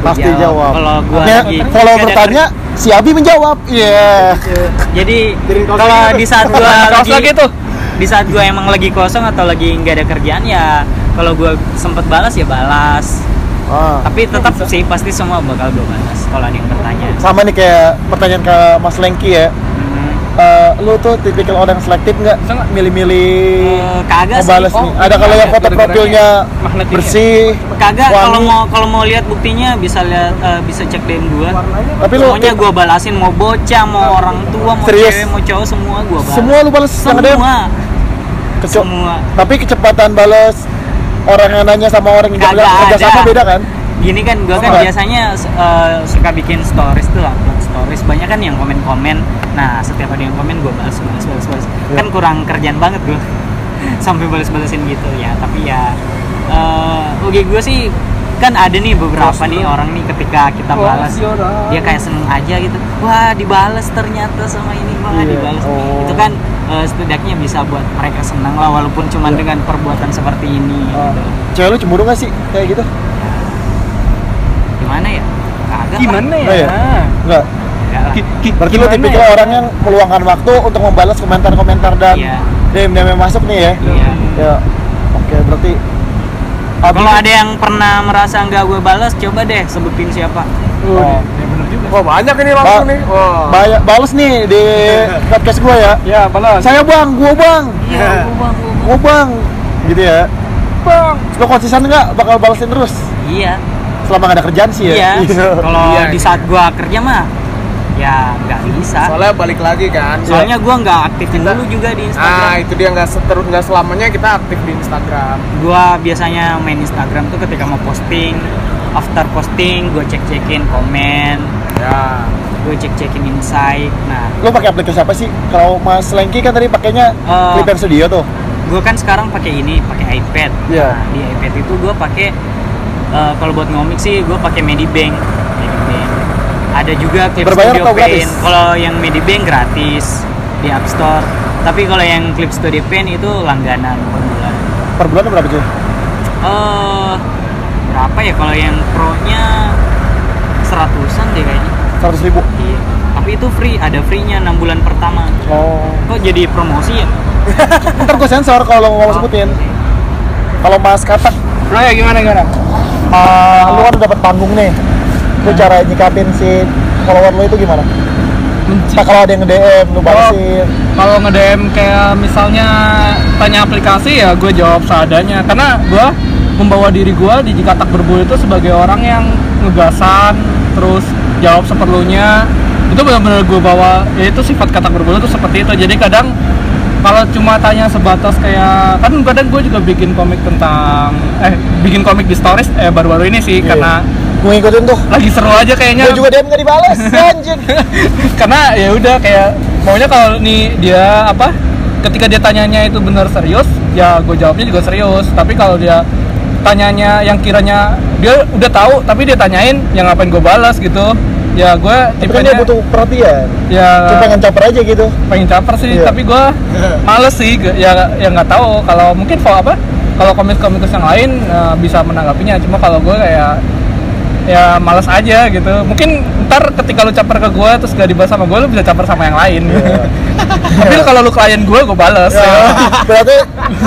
gua Pasti jawab. Kalau gue Ya, lagi kalau bertanya, si Abi menjawab. Iya. ker- jadi kalau lagi tuh. di saat gue Kaos lagi lagi tuh. di saat gue emang lagi kosong atau lagi nggak ada kerjaan ya kalau gue sempet balas ya balas Ah. tapi tetap sih pasti semua bakal gue balas kalau ada yang bertanya Sama nih kayak pertanyaan ke Mas Lengki ya. Mhm. Eh, lu tuh tipikal orang selektif nggak? Milih-milih Eh, kagak sih. Oh, nih. Ada kalau yang foto profilnya ya? bersih. kagak kalau mau kalau mau lihat buktinya bisa lihat eh, bisa cek DM gua Tapi lu semuanya gua balasin mau bocah mau orang tua mau Serius? cewek mau cowok semua gua balas semua lu balas semua Kecu- semua Tapi kecepatan balas orang yang nanya sama orang yang kerja ada. sama beda kan? gini kan gua kan Oh. biasanya eh, suka bikin stories tuh lah stories banyak kan yang komen komen nah setiap ada yang komen gua balas balas balas balas Iya. kan kurang kerjaan banget gua sampai balas balasin gitu ya tapi ya eh oke gua sih kan ada nih beberapa nih orang nih ketika kita balas dia kayak seneng aja gitu wah dibalas ternyata sama ini wah Iya. dibalas Oh. itu kan eh, setidaknya bisa buat mereka senang lah walaupun cuma Iya. dengan perbuatan seperti ini Ah. gitu. Cewek lu cemburu gak sih kayak gitu? gimana ya kagak Gimana Oh, ya? iya. Enggak. Enggak lah. Ki- ki- Berarti lu gimana tipikal ya? orang yang meluangkan waktu untuk membalas komentar-komentar dan Iya. DM-DM yang masuk nih ya. Iya. Ya. Oke, berarti kalau ada yang pernah merasa nggak gue balas coba deh sebutin siapa Oh. Ya bener juga. wah banyak ini langsung Ba- nih wah Banyak balas nih di podcast gua ya. Ya, balas. Saya bang, gua bang, iya gua bang gua bang. gua bang, gitu ya. bang Lo konsisten nggak bakal balesin terus? iya Selama nggak ada kerjaan sih ya? iya kalau Iya, di iya. saat gua kerja mah ya nggak bisa Soalnya balik lagi kan. soalnya gua nggak aktifin dulu juga di Ah, Instagram itu dia nggak seterus nggak selamanya kita aktif di Instagram. gua biasanya main Instagram tuh ketika mau posting after posting gua cek cekin komen Ya. gue cek cekin insight nah Lo pakai aplikasi apa sih? Kalau Mas Lengki kan tadi pakainya Eh, Clip and Studio tuh. gue kan sekarang pakai ini pakai iPad Iya. nah, di iPad itu gue pakai eh, kalau buat ngomik sih gue pakai Medibank ada juga Clip Berbayar Studio atau gratis? kalau yang Medibank gratis di App Store tapi kalau yang Clip Studio Pen itu langganan per bulan Per bulan berapa cuy? eh berapa ya kalau yang pro nya seratusan deh kayaknya 100 ribu. iya tapi itu free ada free nya 6 bulan pertama Oh. kok jadi promosi ya Ntar gue sensor kalau mau sebutin. Kalau Mas Katak, Bro ya gimana gimana? uh, lu kan udah dapet panggung nih. Lu cara nyikapin si follower lu itu gimana? Nah kalau ada yang nge-DM, lu balesin. Kalau nge-DM kayak misalnya tanya aplikasi ya gue jawab seadanya karena gue membawa diri gue di Jikatak Berbulu itu sebagai orang yang ngegasan terus jawab seperlunya itu benar-benar gue bawa ya itu sifat katak berbulu itu seperti itu jadi kadang kalau cuma tanya sebatas kayak kan kadang gue juga bikin komik tentang eh bikin komik di stories eh baru-baru ini sih Iya. karena ngikutin tuh. lagi seru aja kayaknya Gue juga DM gak dibales, anjing. karena ya udah kayak maunya kalau nih dia apa ketika dia tanyanya itu benar serius ya gue jawabnya juga serius tapi kalau dia tanyanya yang kiranya dia udah tahu tapi dia tanyain yang ngapain gue balas gitu ya gue Tapi kan dia butuh perhatian. ya Cuma pengen caper aja gitu. pengen caper sih Iya. tapi gue males sih ya ya nggak tahu kalau mungkin kalau apa kalau komik-komikus yang lain eh, bisa menanggapinya cuma kalau gue kayak ya males aja gitu. Mungkin ntar ketika lu caper ke gue terus gak dibahas sama gue lu bisa caper sama yang lain tapi kalau lu klien gue gue bales Ya, berarti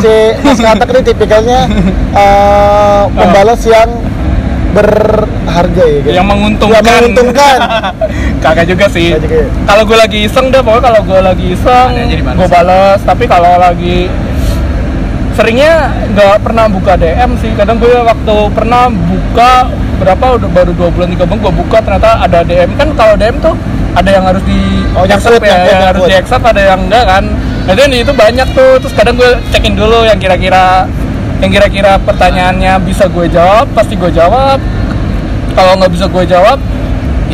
si Mas Katak ini tipikalnya uh, pembalas yang berharga ya gitu. yang menguntungkan. Yang menguntungkan. kagak juga sih. Ya? kalau gue lagi iseng deh pokoknya kalau gue lagi iseng gue bales. Tapi kalau lagi seringnya nggak pernah buka DM sih. Kadang gue waktu pernah buka berapa udah baru dua bulan tiga bulan gue buka ternyata ada DM kan kalau DM tuh ada yang harus di Oh, yang accept ya, ya, yang harus di accept ada yang enggak kan. Nah itu, itu banyak tuh terus kadang gue cekin dulu yang kira-kira yang kira-kira pertanyaannya bisa gue jawab pasti gue jawab. Kalau nggak bisa gue jawab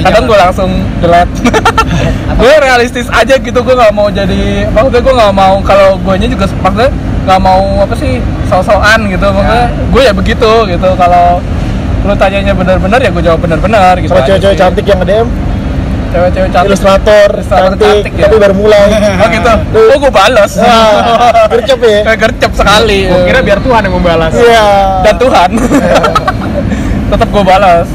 kadang gue langsung delete gue realistis aja gitu gue nggak mau jadi maksudnya gue nggak mau kalau gue juga maksudnya nggak mau apa sih so-soan gitu maksudnya gue ya begitu gitu kalau lu tanyanya benar-benar ya gue jawab benar-benar gitu aja cewek-cewek cantik yang nge-DM, cewek-cewek cantik ilustrator, Ilustrator cantik, cantik, ya. tapi baru mulai. oh gitu oh gue balas Wah, gercep ya. kayak gercep sekali Gua kira biar Tuhan yang membalas. Iya. dan Tuhan tetap gue balas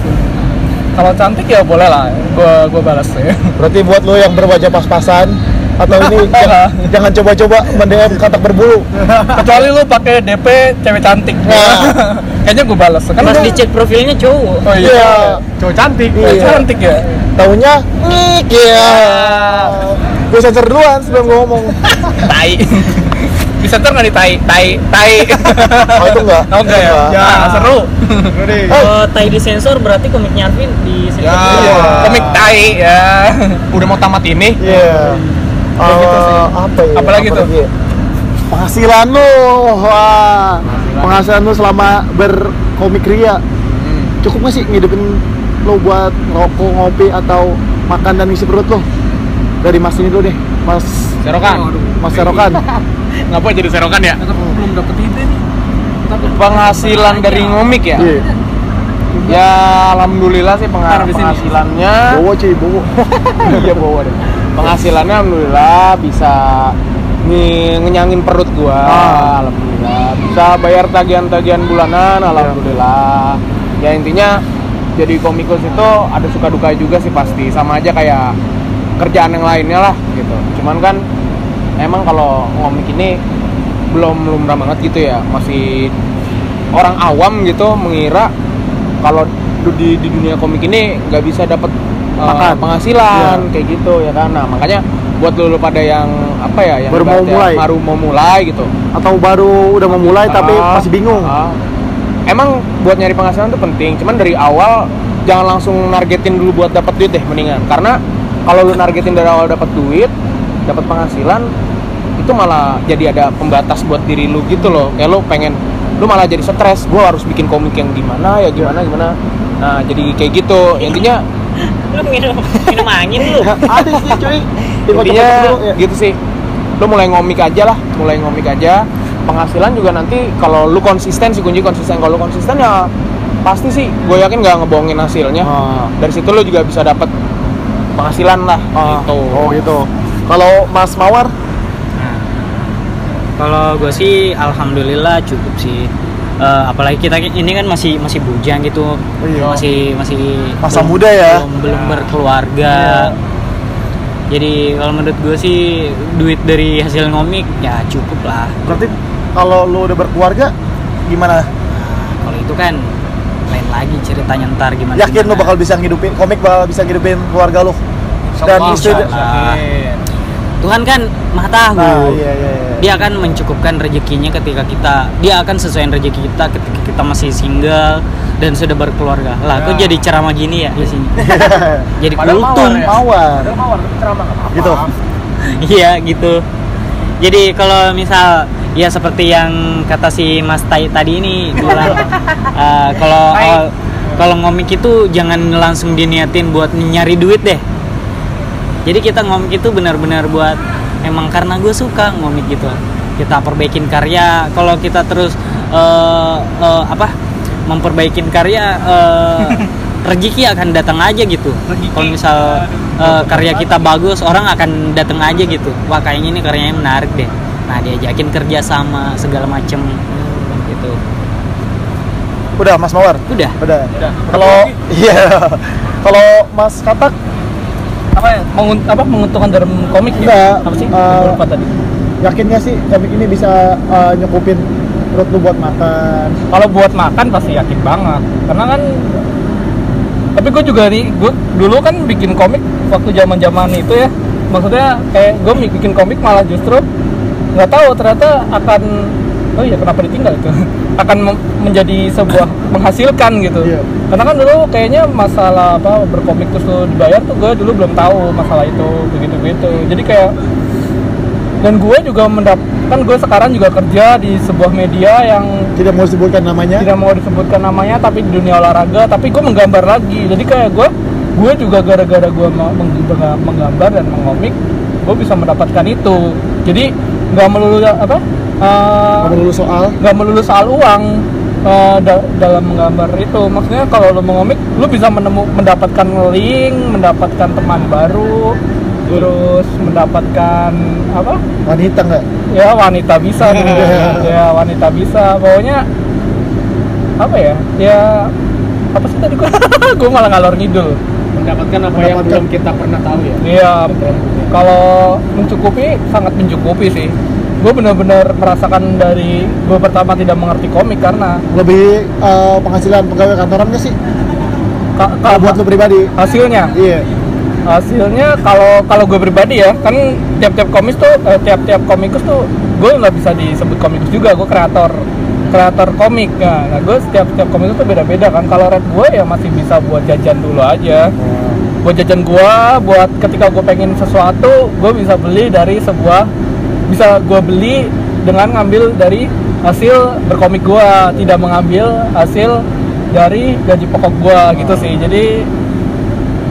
kalau cantik ya boleh lah gue gue balas ya Berarti buat lo yang berwajah pas-pasan atau ini jangan, jangan coba-coba mendm katak berbulu. kecuali lu pakai DP cewek cantik Nah. Kayaknya gue balas kan pas dicek profilnya cowok oh iya, Iya. Cowok cantik. Cewek Iya. cantik ya Taunya ngik ya. Gue sensor duluan sebelum gue ngomong. tai bisa ntar nggak di tai tai tai Oh itu enggak? oh enggak ya, Enggak. Ah, seru Udah. kalau tai di sensor berarti komiknya Arvin di sensor Ya. Iya. komik tai ya Udah mau tamat ini. Iya. Kayak gitu sih. Eh, apa ya? Apalagi Apa tuh? Penghasilan lu, wah. Penghasilan lu selama berkomik ria. Hmm. Cukup nggak sih ngidupin lo buat ngerokok, ngopi atau makan dan ngisi perut lo? Dari Mas ini dulu deh, Mas Serokan. Mas Serokan. Ngapa jadi serokan ya? belum dapet ide nih Penghasilan dari ngomik ya? Iya. Ya alhamdulillah sih sini. penghasilannya. Bawa cuy, bawa. iya bawa deh. Penghasilannya alhamdulillah bisa nge- ngenyangin perut gua. Ah. Alhamdulillah. Bisa bayar tagihan-tagihan bulanan alhamdulillah. Ya intinya jadi komikus itu ada suka duka juga sih pasti. Sama aja kayak kerjaan yang lainnya lah gitu. Cuman kan emang kalau ngomik ini belum lumrah banget gitu ya. Masih orang awam gitu mengira kalau di, di dunia komik ini nggak bisa dapat uh, Makan. penghasilan kayak gitu ya kan nah makanya buat dulu pada yang apa ya yang Baru mau mulai. baru mau mulai gitu Atau baru udah mau mulai tapi Ah, masih bingung. ah. emang buat nyari penghasilan tuh penting cuman dari awal jangan langsung nargetin dulu buat dapat duit deh mendingan karena kalau lu nargetin dari awal dapat duit dapat penghasilan itu malah jadi ada pembatas buat diri lu gitu loh kayak lu pengen lu malah jadi stres gue harus bikin komik yang gimana ya gimana gimana nah jadi kayak gitu intinya lu minum minum angin lu Ada sih cuy. Intinya ya. gitu sih lu mulai ngomik aja lah mulai ngomik aja penghasilan juga nanti kalau lu konsisten sih kunci konsisten kalau lu konsisten ya pasti sih gue yakin nggak ngebohongin hasilnya Ah. dari situ lu juga bisa dapat penghasilan lah Ah, gitu Oh gitu. Kalau Mas Mawar, Kalau gue sih alhamdulillah cukup sih. Eh, apalagi kita ini kan masih masih bujang gitu, Iya. masih masih Masa belum- muda ya. belum, belum berkeluarga. Jadi kalau menurut gue sih duit dari hasil ngomik ya cukup lah. berarti kalau lu udah berkeluarga gimana? Kalau itu kan lain lagi ceritanya ntar gimana. Yakin lu gimana. bakal bisa ngidupin komik bakal bisa ngidupin keluarga lu? Dan istri. Tuhan kan maha tahu. Nah, iya iya iya. Dia akan mencukupkan rezekinya ketika kita dia akan sesuaiin rezeki kita ketika kita masih single dan sudah berkeluarga. Lah, kok Ya. jadi ceramah gini ya di sini. jadi kultum. mawar ya. Mawar. Ceramah. Gitu. Iya, gitu. Jadi kalau misal ya seperti yang kata si Mas Tai tadi ini bilang eh, kalau awal- kalau ngomik itu jangan langsung diniatin buat nyari duit deh. Jadi kita ngomik itu benar-benar buat emang karena gue suka ngomik gitu. Kita perbaikin karya. Kalau kita terus eh, eh, apa memperbaikin karya eh, rezeki akan datang aja gitu. Kalau misal eh, karya kita bagus, orang akan datang aja gitu. Wah kayaknya ini karyanya menarik deh. Nah diajakin kerja sama segala macem gitu. Udah Mas Mawar. Udah. Udah. Udah. Kalau iya. Kalau Mas Katak apa ya? Mengun- apa menguntungkan dalam komik ya? Apa sih? lupa tadi? yakin gak sih komik ini bisa uh, nyukupin perut lu buat makan? kalau buat makan pasti yakin banget. Karena kan tapi gue juga nih gue dulu kan bikin komik waktu zaman zaman itu ya. Maksudnya kayak gue bikin komik malah justru nggak tahu ternyata akan oh iya kenapa ditinggal itu? Akan menjadi sebuah menghasilkan gitu. Iya. karena kan dulu kayaknya masalah apa berkomik terus lu dibayar tuh gue dulu belum tahu masalah itu begitu begitu jadi kayak dan gue juga mendap kan gue sekarang juga kerja di sebuah media yang Tidak mau disebutkan namanya. tidak mau disebutkan namanya tapi di dunia olahraga tapi gue menggambar lagi. Jadi kayak gue gue juga gara-gara gue meng- meng- menggambar dan mengomik gue bisa mendapatkan itu. Jadi nggak melulu apa? Eh, Kamu lulus soal. nggak melulu soal uang eh, da- dalam menggambar itu. Maksudnya kalau lo mengomik lo bisa menemu mendapatkan link mendapatkan teman baru terus mendapatkan apa? Wanita nggak? ya wanita bisa. Gitu. ya wanita bisa. Pokoknya apa ya? Ya apa sih tadi gua? Gua malah ngalor ngidul. Mendapatkan apa yang Mendapatkan. belum kita pernah tahu ya. Iya kalau mencukupi sangat mencukupi sih gue benar-benar merasakan dari gue pertama tidak mengerti komik karena Lebih uh, penghasilan pegawai kantoran gak sih? ka- Kalau ka- buat lu pribadi. hasilnya Iya. hasilnya kalau kalau gue pribadi ya kan tiap-tiap komis tuh eh, tiap-tiap komikus tuh gue nggak bisa disebut komikus juga gue kreator kreator komik ya nah gue setiap setiap komikus tuh beda-beda kan kalau red gue ya masih bisa buat jajan dulu aja buat jajan gue buat ketika gue pengen sesuatu gue bisa beli dari sebuah bisa gue beli dengan ngambil dari hasil berkomik gue tidak mengambil hasil dari gaji pokok gue gitu sih jadi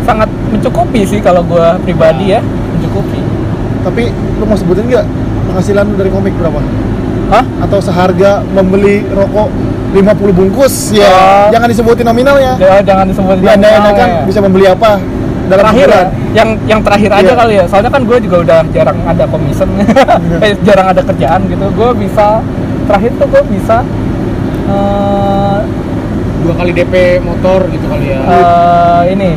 sangat mencukupi sih kalau gue pribadi ya mencukupi Tapi lu mau sebutin nggak penghasilan dari komik berapa? Hah? Atau seharga membeli rokok 50 bungkus? Ya, Oh. jangan disebutin nominalnya. Ya, jangan disebut Anda nominal kan ya. bisa membeli apa dalam terakhir ya, yang yang terakhir aja Iya. kali ya. Soalnya kan gue juga udah jarang ada komisen eh, jarang ada kerjaan gitu. Gue bisa terakhir tuh gue bisa eh, dua kali DP motor gitu kali ya? eh, ini.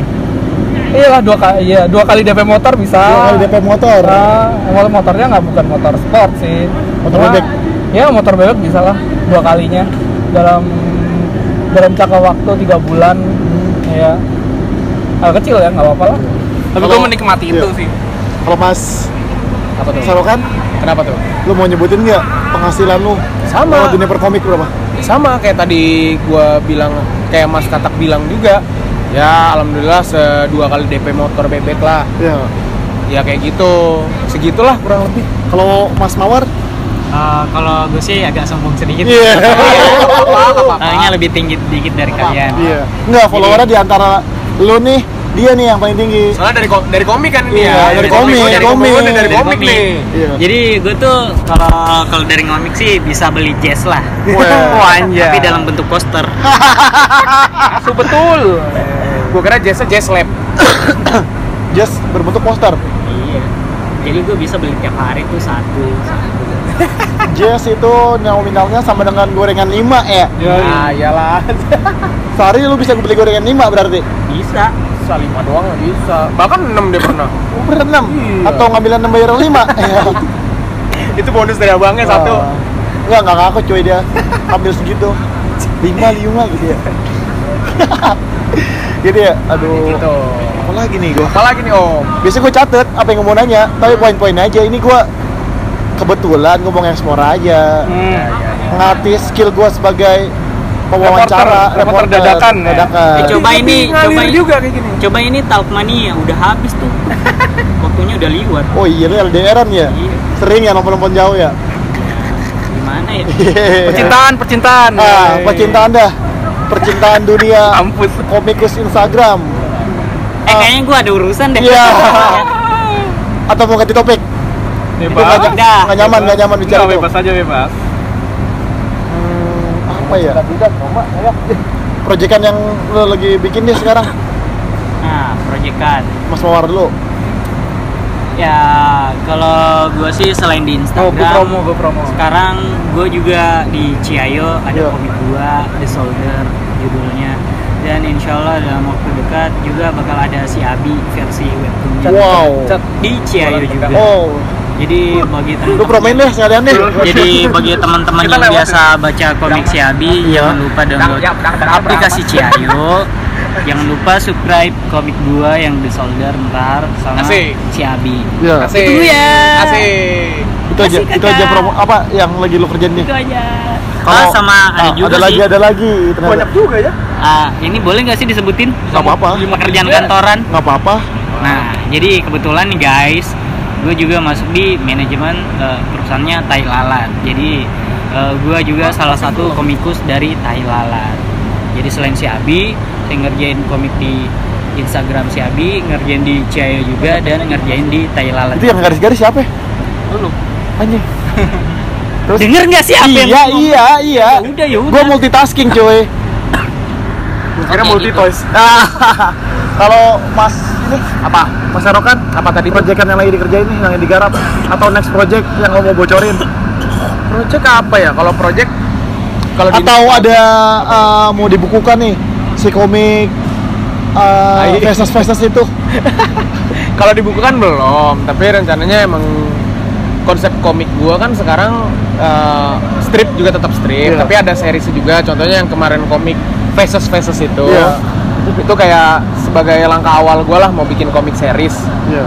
Iyalah dua kali iya dua kali DP motor bisa. Dua kali DP motor. Ah, motor motornya nggak bukan motor sport sih. Motor Cuma, bebek? ya motor bebek bisa lah dua kalinya. Dalam dalam jangka waktu tiga bulan. Ya agak kecil ya nggak apa-apa lah tapi gue menikmati itu iya. sih Kalau Mas Apa tuh? Sarokan, Kenapa tuh? lu mau nyebutin nggak penghasilan lu Sama. dunia perkomik berapa? sama kayak tadi gua bilang kayak Mas Katak bilang juga ya alhamdulillah sedua kali DP motor bebek lah Iya. ya kayak gitu segitulah kurang lebih Kalau Mas Mawar? Eh, kalau gue sih agak sombong sedikit. Iya. Tahunya lebih tinggi sedikit dari kalian. Iya. Enggak, followernya di antara lu nih, dia nih yang paling tinggi. soalnya dari ko- dari komik kan ini Iya, ya dari komik, dari komik. komik dari Dari komik komik. nih Iya. Jadi gue tuh kalau kalau dari komik sih bisa beli jazz lah. Wah, Tapi dalam bentuk poster. Su betul gua kira jazz jazz lab Just berbentuk poster. iya. Jadi gue bisa beli tiap hari tuh satu. satu. Jazz itu nominalnya sama dengan gorengan 5 ya. ya iyalah Sehari lu bisa beli gorengan 5 berarti. Bisa. bisa lima doang nggak bisa bahkan enam dia pernah Oh, bener 6 Iya. atau ngambil 6 bayar 5. Iya. itu bonus dari abangnya satu Ah. Enggak, enggak ngaku cuy dia. Ambil segitu. 5 5 gitu ya. gitu ya. Aduh. gitu Apa lagi nih gua? apalagi nih om Biasanya gue catet apa yang gue mau nanya, tapi poin-poin aja. Ini gue kebetulan gue mau nge-explore aja. Ya, ya, ya. Ngelatih skill gue sebagai pewawancara, Reporter, reporter dadakan, ya. dadakan. Eh, coba ini, coba ini. juga kayak gini Coba ini talk mania udah habis tuh. Waktunya udah liwat. Oh iya, lu LDRan ya? Iya. Sering ya nonton-nonton jauh ya? Gimana ya? percintaan percintaan Ah, percintaan dah. Percintaan dunia ampun komikus Instagram. Eh kayaknya gue ada urusan deh. Iya. Atau mau ganti topik? Itu bebas nggak nggak nyaman, nggak nyaman bicara Nggak, bebas aja bebas. Hmm, apa ya? Proyekan yang lo lagi bikin deh sekarang, Nah, proyekan. Mas Mawar dulu. Ya, kalau gue sih selain di oh Instagram, gue promo gue promo. sekarang gue juga di Ciayo ada Iya. komik gua The Soldier judulnya. Dan insya Allah dalam waktu dekat juga bakal ada si Abi versi webtoonnya Wow. Di Ciayo juga. Oh, jadi bagi lu promoin deh sekalian deh. jadi bagi teman-teman yang biasa baca komik si Abi Iya. jangan lupa download aplikasi Ciayo jangan lupa subscribe komik gua yang The Soldier ntar sama Asik. si Abi Iya. asik Itu ya. asik Itu aja, itu aja promo apa yang lagi lu kerjain nih? itu aja Kalau- oh, sama ada Ah, juga ada sih lagi, ada lagi. ternyata. banyak juga ya Ah, ini boleh nggak sih disebutin Nggak apa-apa. pekerjaan kantoran Nggak apa-apa. nah jadi kebetulan nih guys gue juga masuk di manajemen eh, perusahaannya Tai Lalat jadi eh, gue juga salah satu komikus dari Tai Lalat jadi selain si Abi saya ngerjain komik di Instagram si Abi ngerjain di Ciayo juga dan ngerjain di Tai Lalat Itu yang garis-garis siapa? ya? lu Anjing. Terus denger nggak sih apa yang iya, ngomong? iya, iya. Ya udah ya udah Gua multitasking, Oke, multi gitu. toys Ah, Kalau Mas apa Mas apa tadi? Proyekan yang lagi dikerjain nih, yang digarap? Atau next project yang lo mau bocorin? Project apa ya? Kalau project kalau di- atau ada uh, mau dibukukan nih si komik uh, Ai. faces-faces itu? Kalau dibukukan belum tapi rencananya emang konsep komik gua kan sekarang eh, strip juga tetap strip Iya. tapi ada series juga. Contohnya yang kemarin komik faces faces itu Iya. itu kayak sebagai langkah awal gua lah mau bikin komik series. Iya.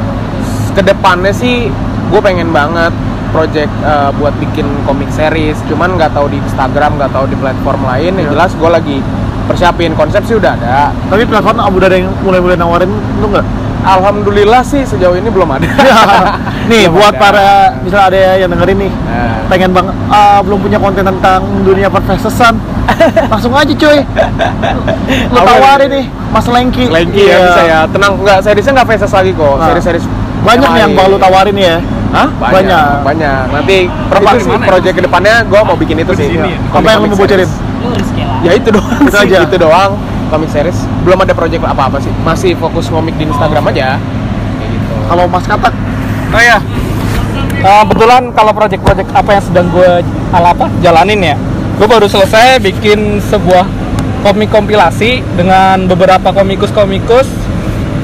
ke depannya sih gue pengen banget project eh, buat bikin komik series. Cuman nggak tahu di Instagram nggak tahu di platform lain. Yang Iya. jelas gue lagi persiapin konsep sih udah ada. Tapi platform Abu ada yang mulai-mulai nawarin lu nggak? Alhamdulillah sih sejauh ini belum ada. Nih Belum buat ada. para misalnya ada yang dengerin nih Nah, pengen banget ah, belum punya konten tentang dunia perfesesan langsung aja cuy. Lu tawarin nih? Mas Lengki. Lengki ya bisa ya. Tenang nggak seriesnya nggak faces lagi kok. Nah. series-series banyak nih yang bakal lu tawarin ya. Hah? Banyak. banyak. banyak. Nanti Berapa itu di sih mana ya? project ke depannya gue mau bikin itu sih. Ya? apa yang lu mau bocorin? ya itu doang Itu aja. itu doang. Komik series. Belum ada project apa-apa sih. Masih fokus komik di Instagram aja. Kayak gitu. Kalau Mas Katak? Oh ya. Eh, kebetulan kalau project-project apa yang sedang gue apa jalanin ya, gue baru selesai bikin sebuah komik kompilasi dengan beberapa komikus-komikus.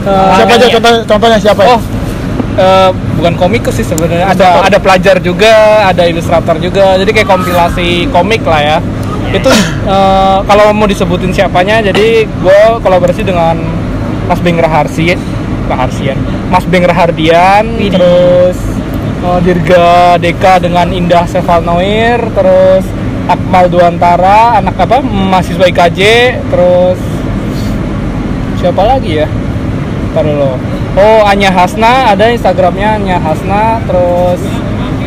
eh, siapa aja contoh, contohnya siapa ya? Oh, eh, bukan komikus sih sebenarnya. Ada ada pelajar juga, ada ilustrator juga. Jadi kayak kompilasi komik lah ya. Itu eh, kalau mau disebutin siapanya, jadi gue kolaborasi dengan Mas Beng Raharsi, Raharsian, Mas Beng Rahardian, terus oh, Dirga Deka dengan Indah Sevalnoir terus Akmal Duantara anak apa mahasiswa IKJ terus siapa lagi ya? Ntar dulu. Oh Anya Hasna ada Instagramnya Anya Hasna terus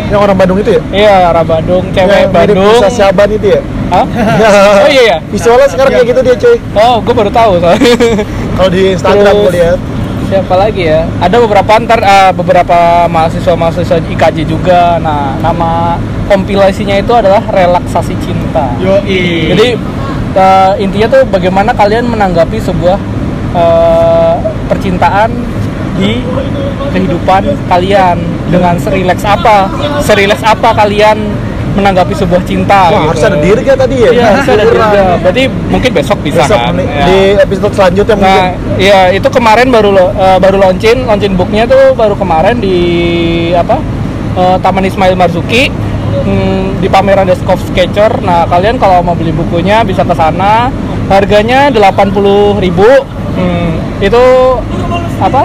Yang orang Bandung itu ya? iya arah Bandung cewek mirip Bandung. Nusa Syaban itu ya? Hah? oh iya ya Visualnya sekarang kayak gitu dia cuy. Oh gue baru tahu soalnya. Kalau di Instagram gue lihat siapa lagi ya? Ada beberapa ntar eh, beberapa mahasiswa mahasiswa IKJ juga. Nah nama kompilasinya itu adalah relaksasi cinta. Yoi. jadi eh, intinya tuh bagaimana kalian menanggapi sebuah eh, percintaan di kehidupan kalian dengan serileks apa serileks apa kalian menanggapi sebuah cinta Wah gitu. harus ada dirga tadi ya? Iya, harus ada dirga. Berarti mungkin besok bisa Besok kan? Ya. di episode selanjutnya mungkin Nah, iya itu kemarin baru eh, baru launching, launching booknya tuh baru kemarin di apa eh, Taman Ismail Marzuki hmm, di pameran Deskov Sketcher. Nah kalian kalau mau beli bukunya bisa ke sana. Harganya 80.000 Hmm, itu apa?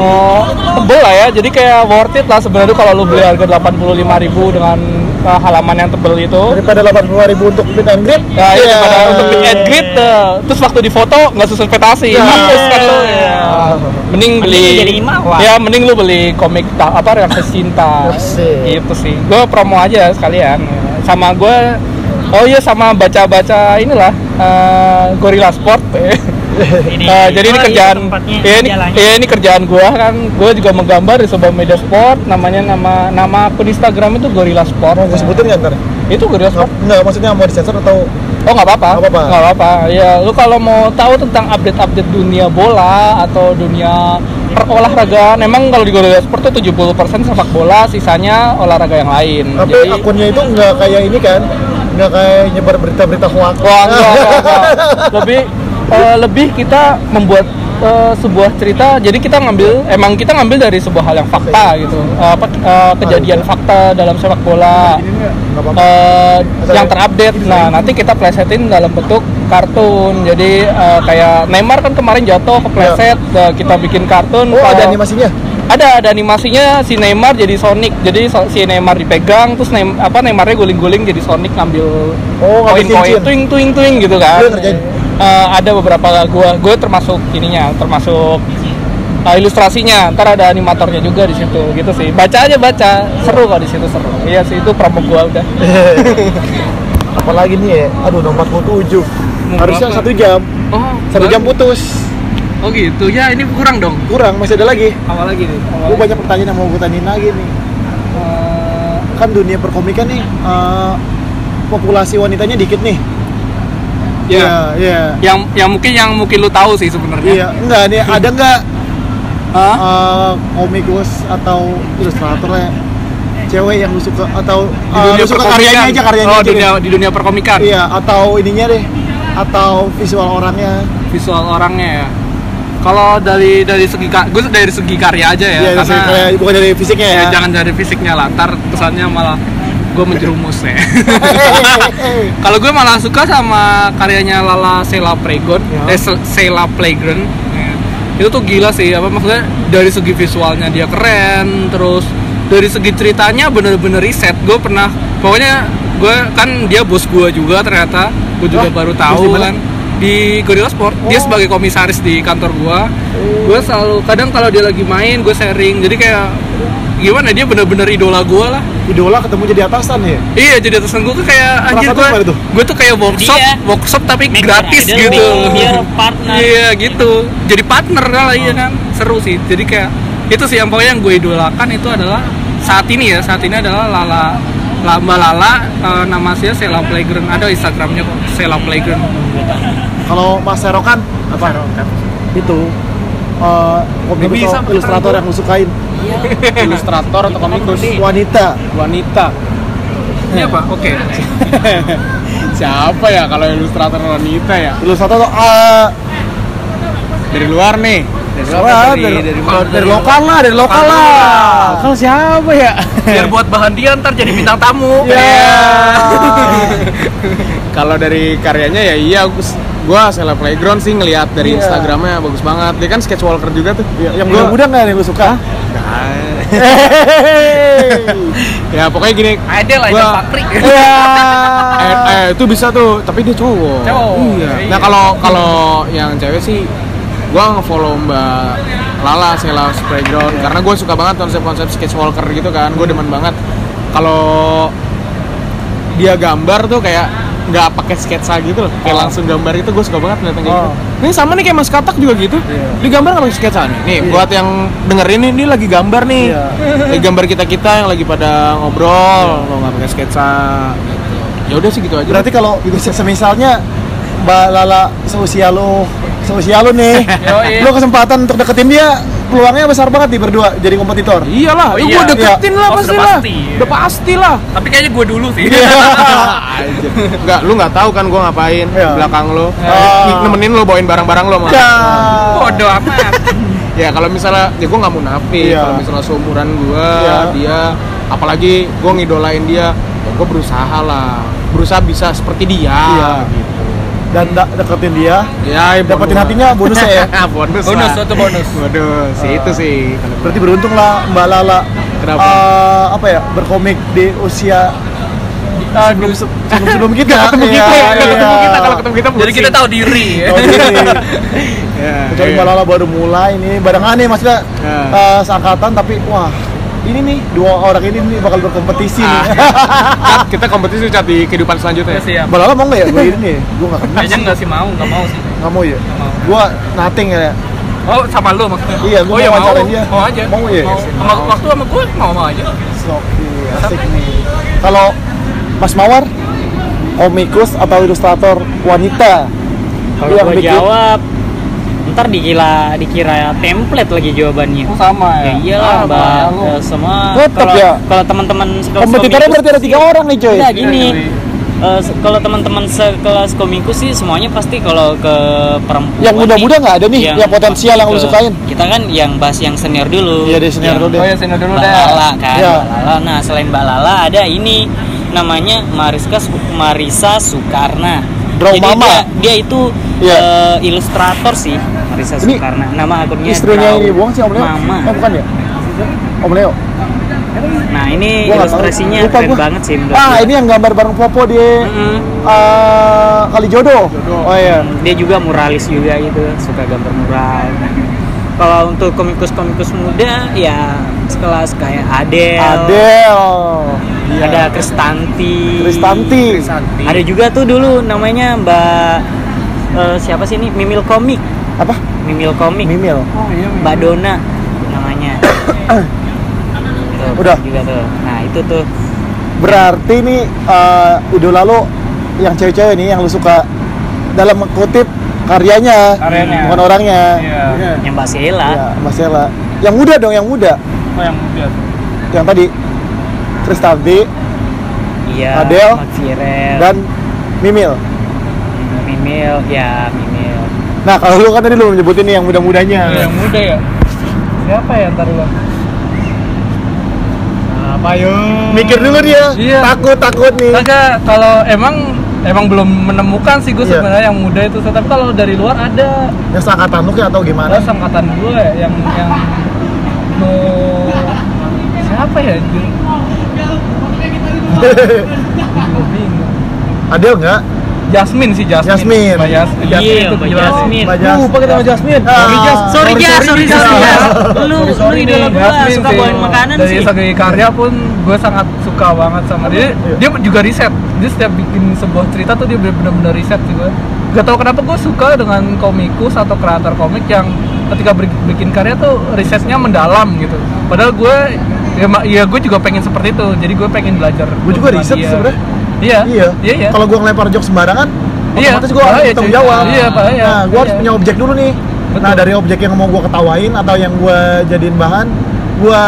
Oh, tebel lah ya. Jadi kayak worth it lah sebenarnya kalau lu beli harga 85.000 dengan eh, halaman yang tebel itu. Daripada 85 ribu untuk meet and greet Ya, iya, Iya. daripada untuk meet and greet, eh, terus waktu di foto nggak susun petasi, Ya. mampus kan lu. Ya. Mending beli, Mending jadi imawan. ya mending lu beli komik ta- apa reaksi cinta, gitu sih. Gue promo aja sekalian, sama gue, oh iya sama baca-baca inilah eh, Gorilla Sport. Ini- Eh, jadi ini oh, iya, kerjaan, tempatnya, ya ini, jalannya. ya ini kerjaan gua kan. Gue juga menggambar di sebuah media sport, namanya nama nama akun Instagram itu Gorilla Sport. Mau gue sebutin nggak ntar? Itu Gorilla Sport. Enggak, maksudnya mau disensor atau Oh nggak apa-apa. Nggak apa-apa. Nggak apa-apa. Ya lu kalau mau tahu tentang update-update dunia bola atau dunia perolahragaan, memang kalau di Gorilla Sport tuh 70% sepak bola, sisanya olahraga yang lain. Tapi Jadi akunnya itu nggak kayak ini kan? Nggak kayak nyebar berita-berita hoax wah enggak, enggak, enggak. lebih eh, lebih kita membuat eh, sebuah cerita. Jadi kita ngambil emang kita ngambil dari sebuah hal yang fakta gitu. Eh, apa eh, kejadian fakta dalam sepak bola. Eh, yang terupdate. Nah, nanti kita plesetin dalam bentuk kartun. Jadi eh, kayak Neymar kan kemarin jatuh kepleset, eh, kita bikin kartun. Oh ada animasinya? Ada ada animasinya si Neymar jadi Sonic. Jadi so- si Neymar dipegang terus Neym- apa Neymarnya guling-guling jadi Sonic ngambil Oh, koin-koin tuing tuing tuing gitu kan. Terjadi? Eh, ada beberapa gua gue termasuk ininya, termasuk eh, ilustrasinya. Ntar ada animatornya juga di situ gitu sih. Baca aja baca, seru kok di situ seru. Iya sih itu promo gua udah. Apalagi nih ya? Aduh, nomor 47 Harusnya satu jam Oh, Satu jam putus Oh gitu. Ya ini kurang dong. Kurang, masih ada lagi Awal lagi nih. Gue banyak pertanyaan yang mau gue tanyain lagi nih Eh, Kan dunia perkomikan nih eh, Populasi wanitanya dikit nih ya. Iya, Yang yang mungkin yang mungkin lu tahu sih sebenarnya. Iya, enggak nih, ada enggak? Hah? eh, komikus atau ilustrator lah cewek yang lu suka atau di eh, dunia lu suka karyanya aja karyanya oh aja dunia deh. di dunia perkomikan. Iya atau ininya deh atau visual orangnya. Visual orangnya ya. Kalau dari dari segi gue dari segi karya aja ya Iya, karena dari- bukan dari fisiknya ya, ya jangan dari fisiknya lah. Ntar kesannya malah gue menjerumus ya kalau gue malah suka sama karyanya Lala Sela Playground Ya. eh Se- Sela Playground ya. itu tuh gila sih apa maksudnya dari segi visualnya dia keren terus dari segi ceritanya bener-bener riset gue pernah pokoknya gue kan dia bos gue juga ternyata gue juga Wah, baru tahu kan di Gorilla Sport dia Oh. sebagai komisaris di kantor gue gue selalu kadang kalau dia lagi main gue sharing jadi kayak gimana dia bener-bener idola gue lah. Idola ketemu jadi atasan ya? Iya jadi atasan gue tuh kayak anjir gue gue tuh? kayak workshop Dia workshop tapi gratis idol gitu. biar partner. iya gitu. Jadi partner lah iya kan. Seru sih. Jadi kayak itu sih yang pokoknya yang gue idolakan itu adalah saat ini ya. Saat ini adalah Lala Lamba Lala eh, nama saya Sela Playground. Ada Instagramnya kok Sela Playground. Kalau Mas Serokan apa? Itu eh, komikus Nggak bisa, atau ilustrator yang lu sukain ilustrator atau komikus wanita. Wanita. Ini apa? Oke. Siapa ya kalau ilustrator wanita ya? Ilustrator atau eh, dari luar nih. Dari luar apa dari, dari, dari, dari lokal lah, dari lokal lah. kalau siapa ya? Biar buat bahan dia ntar jadi bintang tamu. Ya. kalau dari karyanya ya iya gua- gua Sela Playground sih ngelihat dari Iya. Instagramnya bagus banget dia kan sketch walker juga tuh Ya, yang Gua- muda-muda nggak yang lu suka? Nggak. ya pokoknya gini Ada lah Gua- itu Pakri. Iya. eh, eh, itu bisa tuh tapi dia cowok Cowok, iya. iya. nah kalau kalau yang cewek sih gua nge-follow mbak Lala Sela Playground karena gue suka banget konsep-konsep sketchwalker gitu kan gue demen banget kalau dia gambar tuh kayak nggak pakai sketsa gitu loh kayak Oh. langsung gambar itu gue suka banget ngeliat yang kayak Oh. gitu ini sama nih kayak Mas Katak juga gitu Iya. dia gambar nggak pakai sketsa nih nih Iya. buat yang dengerin nih ini lagi gambar nih Iya. lagi gambar kita kita yang lagi pada ngobrol lo nggak pakai sketsa gitu. ya udah sih gitu aja Berarti kalau se- semisalnya Mbak Lala seusia lu, seusia lu nih, lu kesempatan untuk deketin dia, peluangnya besar banget nih berdua jadi kompetitor. iyalah Oh, ya iya. gue deketin lah Oh, pasti lah pasti. udah pasti lah Tapi kayaknya gue dulu sih. Anjir. Enggak, lu nggak tahu kan gua ngapain Iya. di belakang lu. Ah. Nemenin lu bawain barang-barang lu sama. Ya. Bodoh amat. Ya kalau misalnya ya gua nggak munafik, Iya. kalau misalnya seumuran gua, Iya. dia apalagi gua ngidolain dia, ya gua berusaha lah. Berusaha bisa seperti dia Iya. gitu. Dan da- deketin dia, Ya, dapetin hatinya bonusnya ya. bonus. Bonus, lah. satu bonus. Bonus, Ah. itu sih. Berarti beruntung lah Mbak Lala. Kenapa? eh, apa ya berkomik di usia sebelum sebelum, sebelum kita ketemu kita ya, ketemu kita kalau ketemu kita Jadi kita tahu diri. Tahu diri. Ya, kecuali iya. Mbak Lala baru mulai nih barengan nih maksudnya Ya. eh, seangkatan tapi wah ini nih dua orang ini nih bakal berkompetisi Ah. nih Cat, kita kompetisi cat di kehidupan selanjutnya. Ya, siap. Mbak Lala mau nggak ya gue ini nih gue nggak kenal Kayaknya nggak sih mau, nggak mau sih. nggak mau ya Nggak mau. gue nothing ya Oh, sama lu maksudnya? Iya, gua oh, ya mau mau, wawancarain dia. mau aja. Mau ya? Sama, waktu sama gue mau mau aja. Oke, asik nih. Kalau Mas Mawar, komikus atau ilustrator wanita? Kalau Yang bikin- jawab, ntar dikira dikira template lagi jawabannya. Oh, sama Ya iyalah, Ah, mbak. Eh, semua kalau ya. kalau teman-teman sekelas Kompetitornya berarti ada tiga orang nih coy. Enggak gini. Iya, eh, se- kalau teman-teman sekelas komikus sih semuanya pasti kalau ke perempuan Yang muda-muda nggak ada nih, yang potensial yang lu sukain? Kita kan yang bahas yang senior dulu. Iya, deh, senior Yang dulu deh. Oh ya, sini dulu Mbak deh. Lala kan. Mbak Lala. Nah, selain Mbak Lala ada ini namanya Mariska Marisa Sukarna. Draw Jadi Mama. dia, dia itu Iya. eh, ilustrator sih Marisa Ini Sukarna. Nama akunnya Istrinya Draw ini buang sih Om Leo? Mama. Eh bukan ya? Om Leo? Nah, ini Gua ilustrasinya Lupa keren gua. banget sih menurut Ah gua. ini yang gambar bareng Popo di Mm-mm. eh, Kali Jodoh. Oh iya. dia juga muralis juga gitu suka gambar mural kalau untuk komikus-komikus muda ya sekelas kayak Adele, Adele. Iya. ada Kristanti, Kristanti. ada juga tuh dulu namanya Mbak eh, siapa sih ini Mimil Komik Apa? Mimil Komik Mimil. Oh iya. Mbak Dona namanya Tuh, Udah. juga tuh nah itu tuh Berarti nih eh, idola lo yang cewek-cewek nih yang lu suka dalam kutip karyanya, Karyanya. bukan orangnya. Iya. yang Mbak Sheila Ya, Mas Ella. Yang muda dong, yang muda. Oh yang muda. Yang tadi Kristanti iya Firel dan Mimil. Mimil ya Mimil Nah, kalau lu kan tadi lu nyebutin nih yang muda-mudanya. Yang muda ya. Siapa ya ntar lu? Apa yo? Mikir dulu dia. Iya. Takut, takut nih. Kagak, kalau emang emang belum menemukan sih gue Iya. sebenarnya yang muda itu. Tapi kalau dari luar ada Yang seangkatan lu atau gimana? ada sangkatan gue yang yang no siapa ya bingung. Adele enggak? Jasmine sih Jasmine. Jasmine. Mbak Jas- Iya, Mbak. Jasmine. Mbak Jas. Uh, pakai nama Jasmine. Sorry, Jas. Sorry, Jas, sorry, Jas. sorry, Jas. Sorry, Lu- lu idola gua, Jasmine suka sih. bawain makanan Dari sih. segi karya pun gue sangat suka banget sama dia. Iya. Dia juga riset. Dia setiap bikin sebuah cerita tuh dia benar-benar riset gue. Gak tau kenapa gue suka dengan komikus atau kreator komik yang ketika bikin karya tuh risetnya mendalam gitu. Padahal gue ya, ya gue juga pengen seperti itu. Jadi gue pengen belajar. Gue juga riset sebenarnya. Iya. Iya. Iya. iya. Kalau gua ngelempar jokes sembarangan, Iya, otomatis gua harus cuy. jawab. Iya, bahaya. Nah, gua harus Iya. punya objek dulu nih. Betul. Nah, dari objek yang mau gua ketawain atau yang gua jadiin bahan, gua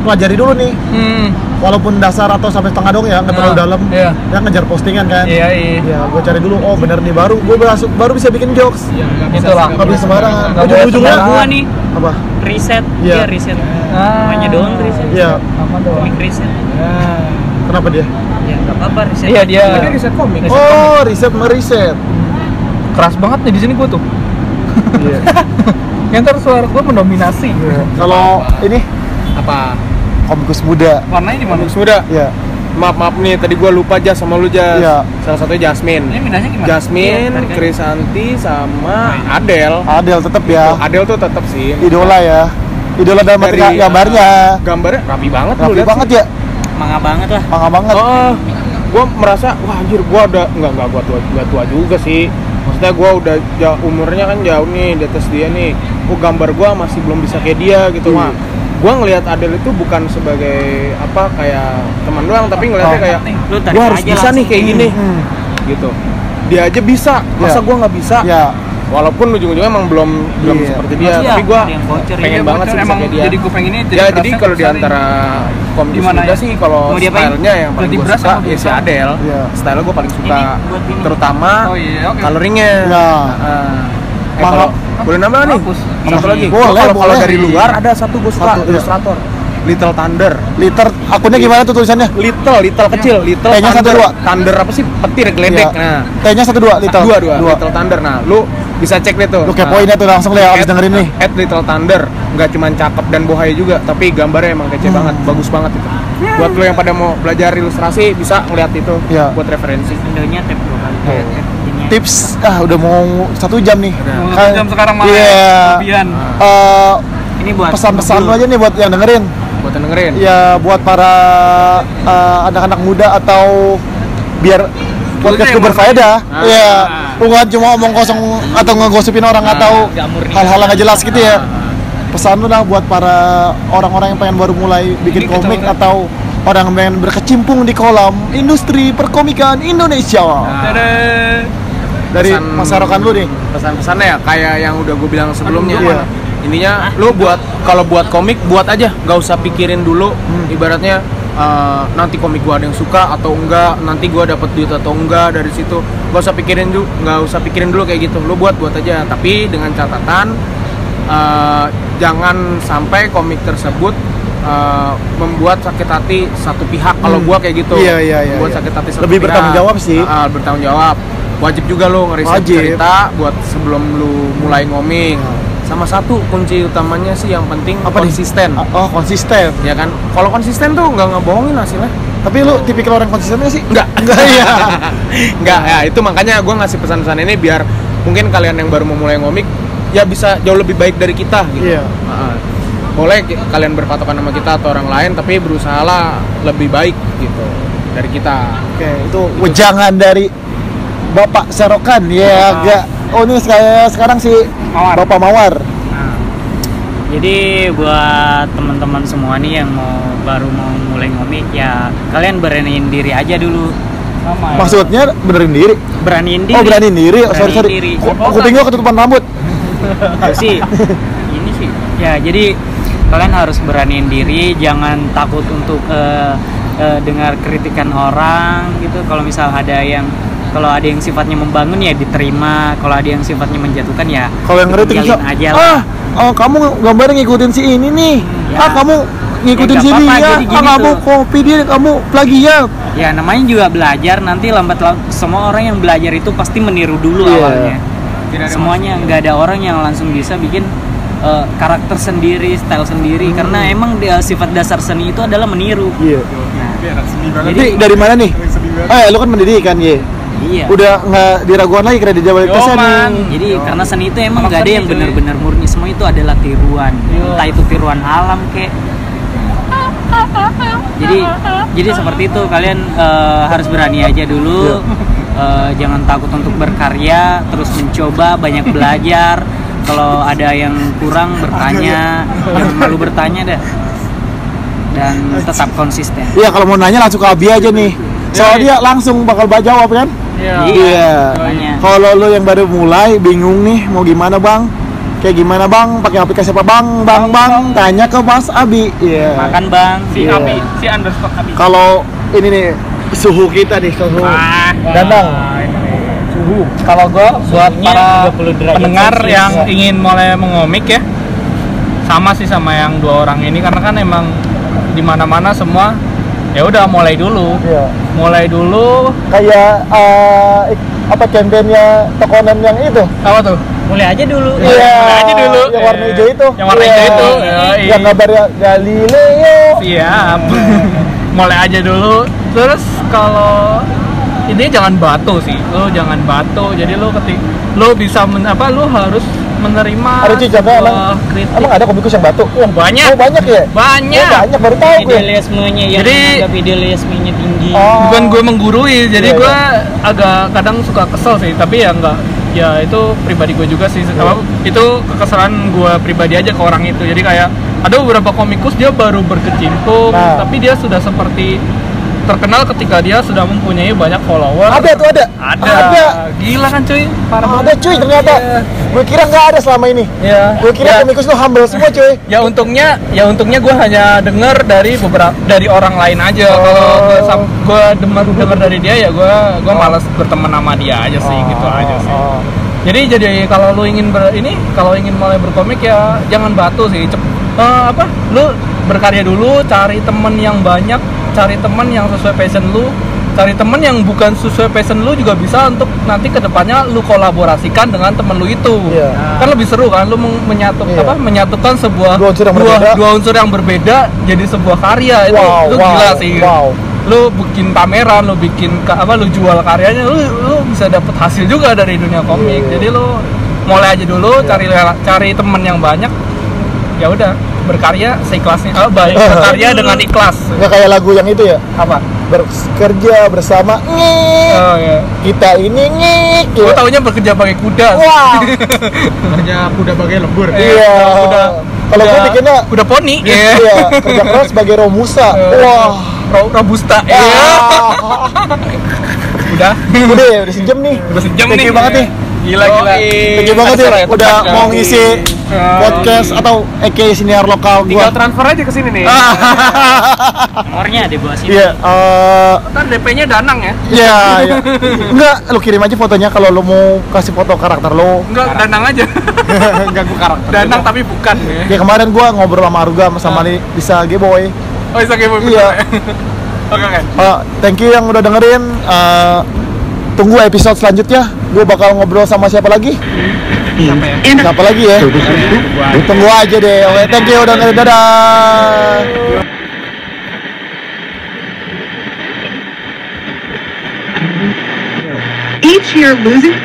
pelajari dulu nih. Hmm. Walaupun dasar atau sampai setengah dong ya, nggak terlalu Nah, dalam. iya. Ya ngejar postingan kan. Iya, iya. Ya, gua cari dulu. Oh, bener nih baru gua baru, baru bisa bikin jokes. Itulah. Nggak bisa sembarangan. Ujung-ujungnya gua nih apa? riset Iya. dia riset Ah. namanya doang riset Iya. Apa doang? komik riset Kenapa dia? Ya nggak apa-apa riset Iya dia. Tapi riset komik. Riset Oh, riset meriset. keras banget nih di sini gue tuh. Iya. Yang ntar suara gue mendominasi. Kalau ini Apa? komikus muda. Warnanya di mana? Komikus muda. Iya. Maaf maaf nih, tadi gua lupa Jas sama lu Jas. Iya. Salah satunya Jasmine. Ini mindahnya gimana? Jasmine, Iya, Krisanti sama Adele. Adel tetap ya. Tuh, Adele tuh tetap sih. Idola ya. Idola dalam arti Dari, gambarnya. Gambarnya rapi banget Rapi banget sih. ya. Manga banget lah Manga banget. Oh, gue merasa wah anjir gue ada nggak nggak gue tua nggak tua juga sih. Maksudnya gue udah jauh, umurnya kan jauh nih di atas dia nih. Gue gambar gue masih belum bisa kayak dia gitu mah. Gue ngelihat Adele itu bukan sebagai apa kayak teman doang, tapi ngelihatnya Oh. kayak gue harus bisa nih kayak gini Hmm. gitu. Dia aja bisa, masa Iya. gue nggak bisa? Ya. Walaupun ujung-ujungnya emang belum belum Iya. seperti dia, Masih tapi ya, gue pengen iya, banget sih Emang kayak dia. jadi gue pengen ini, jadi ya jadi kalau di antara Gimana muda ya? sih kalau stylenya yang paling gue suka ya si. Adele. Iya. Style gue paling suka, Ini terutama Oh iya, oke. coloringnya. Ya. Heeh. Eh, kalau boleh nambah nih? Hapus. Satu Iya. lagi. Boleh, kalau dari luar ada satu gue suka Satu, iya. ilustrator. Little Thunder. Liter akunnya gimana tuh tulisannya? Little, little kecil, little T-nya satu, Thunder. dua. Thunder apa sih? Petir geledek. Iya. Nah, T-nya satu dua liter. dua, dua, Little Thunder. Nah, lu bisa cek deh tuh. Lu kepoin Nah, deh tuh langsung deh abis At- dengerin nih. At Little Thunder nggak cuma cakep dan bohai juga, tapi gambarnya emang kece Hmm. banget, bagus banget itu. Buat lo yang pada mau belajar ilustrasi bisa ngeliat itu Iya. buat referensi. Windows-nya tab dua kali Oh. Tab ininya. Tips ah udah mau satu jam nih. Udah. Mau Kan- satu jam sekarang malah Iya. kelebihan. Eh, ini buat pesan-pesan lu aja nih buat yang dengerin. Buat yang dengerin. Ya buat para eh, anak-anak muda atau biar podcast gue berfaedah. Ah. Iya, bukan cuma omong kosong atau ngegosipin orang Ah, atau hal-hal yang nggak jelas gitu ya. Ah. Pesan lu lah buat para orang-orang yang pengen baru mulai bikin Ini kita komik udah- atau orang yang pengen berkecimpung di kolam industri perkomikan Indonesia. Nah. Dari pesan- Mas Sarokan lu nih. Pesan-pesannya ya kayak yang udah gue bilang sebelumnya. Aduh, iya. Intinya lu buat kalau buat komik buat aja, nggak usah pikirin dulu. Hmm. Ibaratnya eh, nanti komik gua ada yang suka atau enggak, nanti gua dapat duit atau enggak dari situ. Gak usah pikirin dulu, nggak usah pikirin dulu kayak gitu. Lu buat buat aja, tapi dengan catatan eh, jangan sampai komik tersebut eh, membuat sakit hati satu pihak. Kalau Hmm. gua kayak gitu, Iya, iya, iya, buat iya. sakit hati satu Lebih pihak. bertanggung jawab sih. Ah, bertanggung jawab. Wajib juga lo ngeriset Wajib. cerita buat sebelum lu mulai ngomik. Sama satu kunci utamanya sih yang penting Apa nih? konsisten. Oh, konsisten. Ya kan? Kalau konsisten tuh nggak ngebohongin hasilnya. Tapi lu tipikal orang konsisten gak sih? Enggak. Enggak ya. Enggak, ya itu makanya gue ngasih pesan-pesan ini biar mungkin kalian yang baru memulai ngomik ya bisa jauh lebih baik dari kita gitu. Iya. Ah, boleh kalian berpatokan sama kita atau orang lain tapi berusahalah lebih baik gitu dari kita. Oke, itu wejangan dari Bapak Serokan ya agak Oh ini saya sekarang si Mawar. Bapak Mawar. Nah, jadi buat teman-teman semua nih yang mau baru mau mulai ngomik ya kalian beraniin diri aja dulu Sama ya. Maksudnya benerin diri. beraniin diri Oh beraniin diri. Oh, sorry Beraniin sorry. diri. Ku- Kuping gua ketutupan rambut. Sih ini sih ya jadi kalian harus beraniin diri jangan takut untuk eh, eh, dengar kritikan orang gitu kalau misal ada yang kalau ada yang sifatnya membangun ya diterima kalau ada yang sifatnya menjatuhkan ya Kalau yang ngeritik aja ah, lah oh kamu gambarnya ngikutin si ini nih. Ya. Ah kamu ngikutin Ya, si dia. Ah gini kamu tuh. kopi dia, kamu plagiat. ya namanya juga belajar nanti lambat laun semua orang yang belajar itu pasti meniru dulu Iya. awalnya Tidak ada semuanya nggak ada orang yang langsung bisa bikin eh, karakter sendiri style sendiri karena emang dia, sifat dasar seni itu adalah meniru Iya. Nah, Jadi jadi dari mana nih? Eh, lu kan pendidikan, ye. Iya. Udah nggak diragukan lagi kredit Yo, man. nih. jadi karena seni itu emang nggak ada yang cuy. benar-benar murni. Semua itu adalah tiruan. Yo. entah itu tiruan alam kek. Jadi jadi seperti itu. Kalian eh, harus berani aja dulu. Eh, jangan takut untuk berkarya terus mencoba banyak belajar. Kalau ada yang kurang bertanya. Jangan malu bertanya dah. Dan tetap konsisten. Iya, kalau mau nanya langsung ke Abi aja nih. Soalnya dia langsung bakal baca jawab kan? Iya. Iya. makanya. Kalau lu yang baru mulai bingung nih mau gimana bang? Kayak gimana bang? Pakai aplikasi apa bang? Bang bang, tanya ke Mas Abi. Iya. makan bang Si Iya. Abi, si underscore Abi. Kalau ini nih suhu kita nih suhu. Ah, Danang. Suhu. Kalau gua buat para 30 derajat pendengar yang ingin mulai mengomik ya, sama sih sama yang dua orang ini karena kan emang di mana-mana semua ya udah mulai dulu, Iya. mulai dulu Kayak eh, ik- apa kampanyenya Tokonan yang itu apa tuh? mulai aja dulu Iya. aja dulu. Yang warna hijau itu. Yang warna hijau Iya. itu. Yang gambarnya Galileo. Siap. Mulai aja dulu. Terus kalau ini jangan batu sih. Lo jangan batu. Jadi lo ketik lo bisa men, apa lo harus menerima Ada cuy contoh emang, kritik. emang ada komikus yang batu? Wah, banyak. Oh banyak ya? Banyak. Oh, banyak baru tahu gue. idealismenya yang Jadi- idealismenya tinggi Oh. bukan gue menggurui jadi Iya, gue agak kadang suka kesel sih tapi ya enggak ya itu pribadi gue juga sih. Apa, itu kekesalan gue pribadi aja ke orang itu jadi kayak ada beberapa komikus dia baru berkecimpung Nah. tapi dia sudah seperti terkenal ketika dia sudah mempunyai banyak follower Ada tuh ada. ada, Ada. gila kan cuy parah Ada cuy ternyata. Iya. Gue kira nggak ada selama ini. ya Gue kira ya, komikus tuh humble semua cuy. ya untungnya ya untungnya gue hanya dengar dari beberapa dari orang lain aja Oh. kalau gue gue dengar dengar dari dia ya gue gue malas berteman sama dia aja sih gitu aja sih Oh. jadi jadi kalau lu ingin ber, ini kalau ingin mulai berkomik ya jangan batu sih Cep, eh, apa lu berkarya dulu cari temen yang banyak cari temen yang sesuai passion lu cari temen yang bukan sesuai passion lu juga bisa untuk nanti ke depannya lu kolaborasikan dengan temen lu itu Iya. kan lebih seru kan lu menyatu Iya. apa menyatukan sebuah Dua unsur yang dua, berbeda. dua unsur yang berbeda jadi sebuah karya itu Wow, itu wow, gila sih wow. lu bikin pameran lu bikin apa lu jual karyanya lu lu bisa dapet hasil juga dari dunia komik Iya. jadi lu mulai aja dulu cari cari temen yang banyak ya udah berkarya seikhlasnya oh, baik berkarya dengan ikhlas Nggak kayak lagu yang itu ya. apa Bekerja bersama ngik. oh ya Kita ini ngik. gue Ya. taunya bekerja pakai kuda Wah. kerja kuda bagai lembur Iya. kuda Kalau gue kuda- bikinnya kuda poni Iya, kerja keras sebagai romusa. Eh, Wah. Ro- robusta iya udah Udah ya, udah sejam nih. udah sejam Thank nih banget nih. Gila gila. Thank you banget ya udah mau ngisi podcast atau EK senior lokal tinggal gua. transfer aja ke sini nih. Orangnya di bawah sini. Iya, eh ntar DP-nya danang ya. Iya, iya. Enggak, lu kirim aja fotonya kalau lu mau kasih foto karakter lu. enggak danang aja. Ganggu karakter danang tapi bukan ya. Ya kemarin gua ngobrol sama Aruga sama nih bisa G-boy. oh bisa game Iya. oke oke. Eh, thank you yang udah dengerin. Eh, tunggu episode selanjutnya. Gua bakal ngobrol sama siapa lagi? siapa ya Siapa lagi ya? Tunggu aja deh. Oke, thank you udah dengerin. Dadah. Each year, losing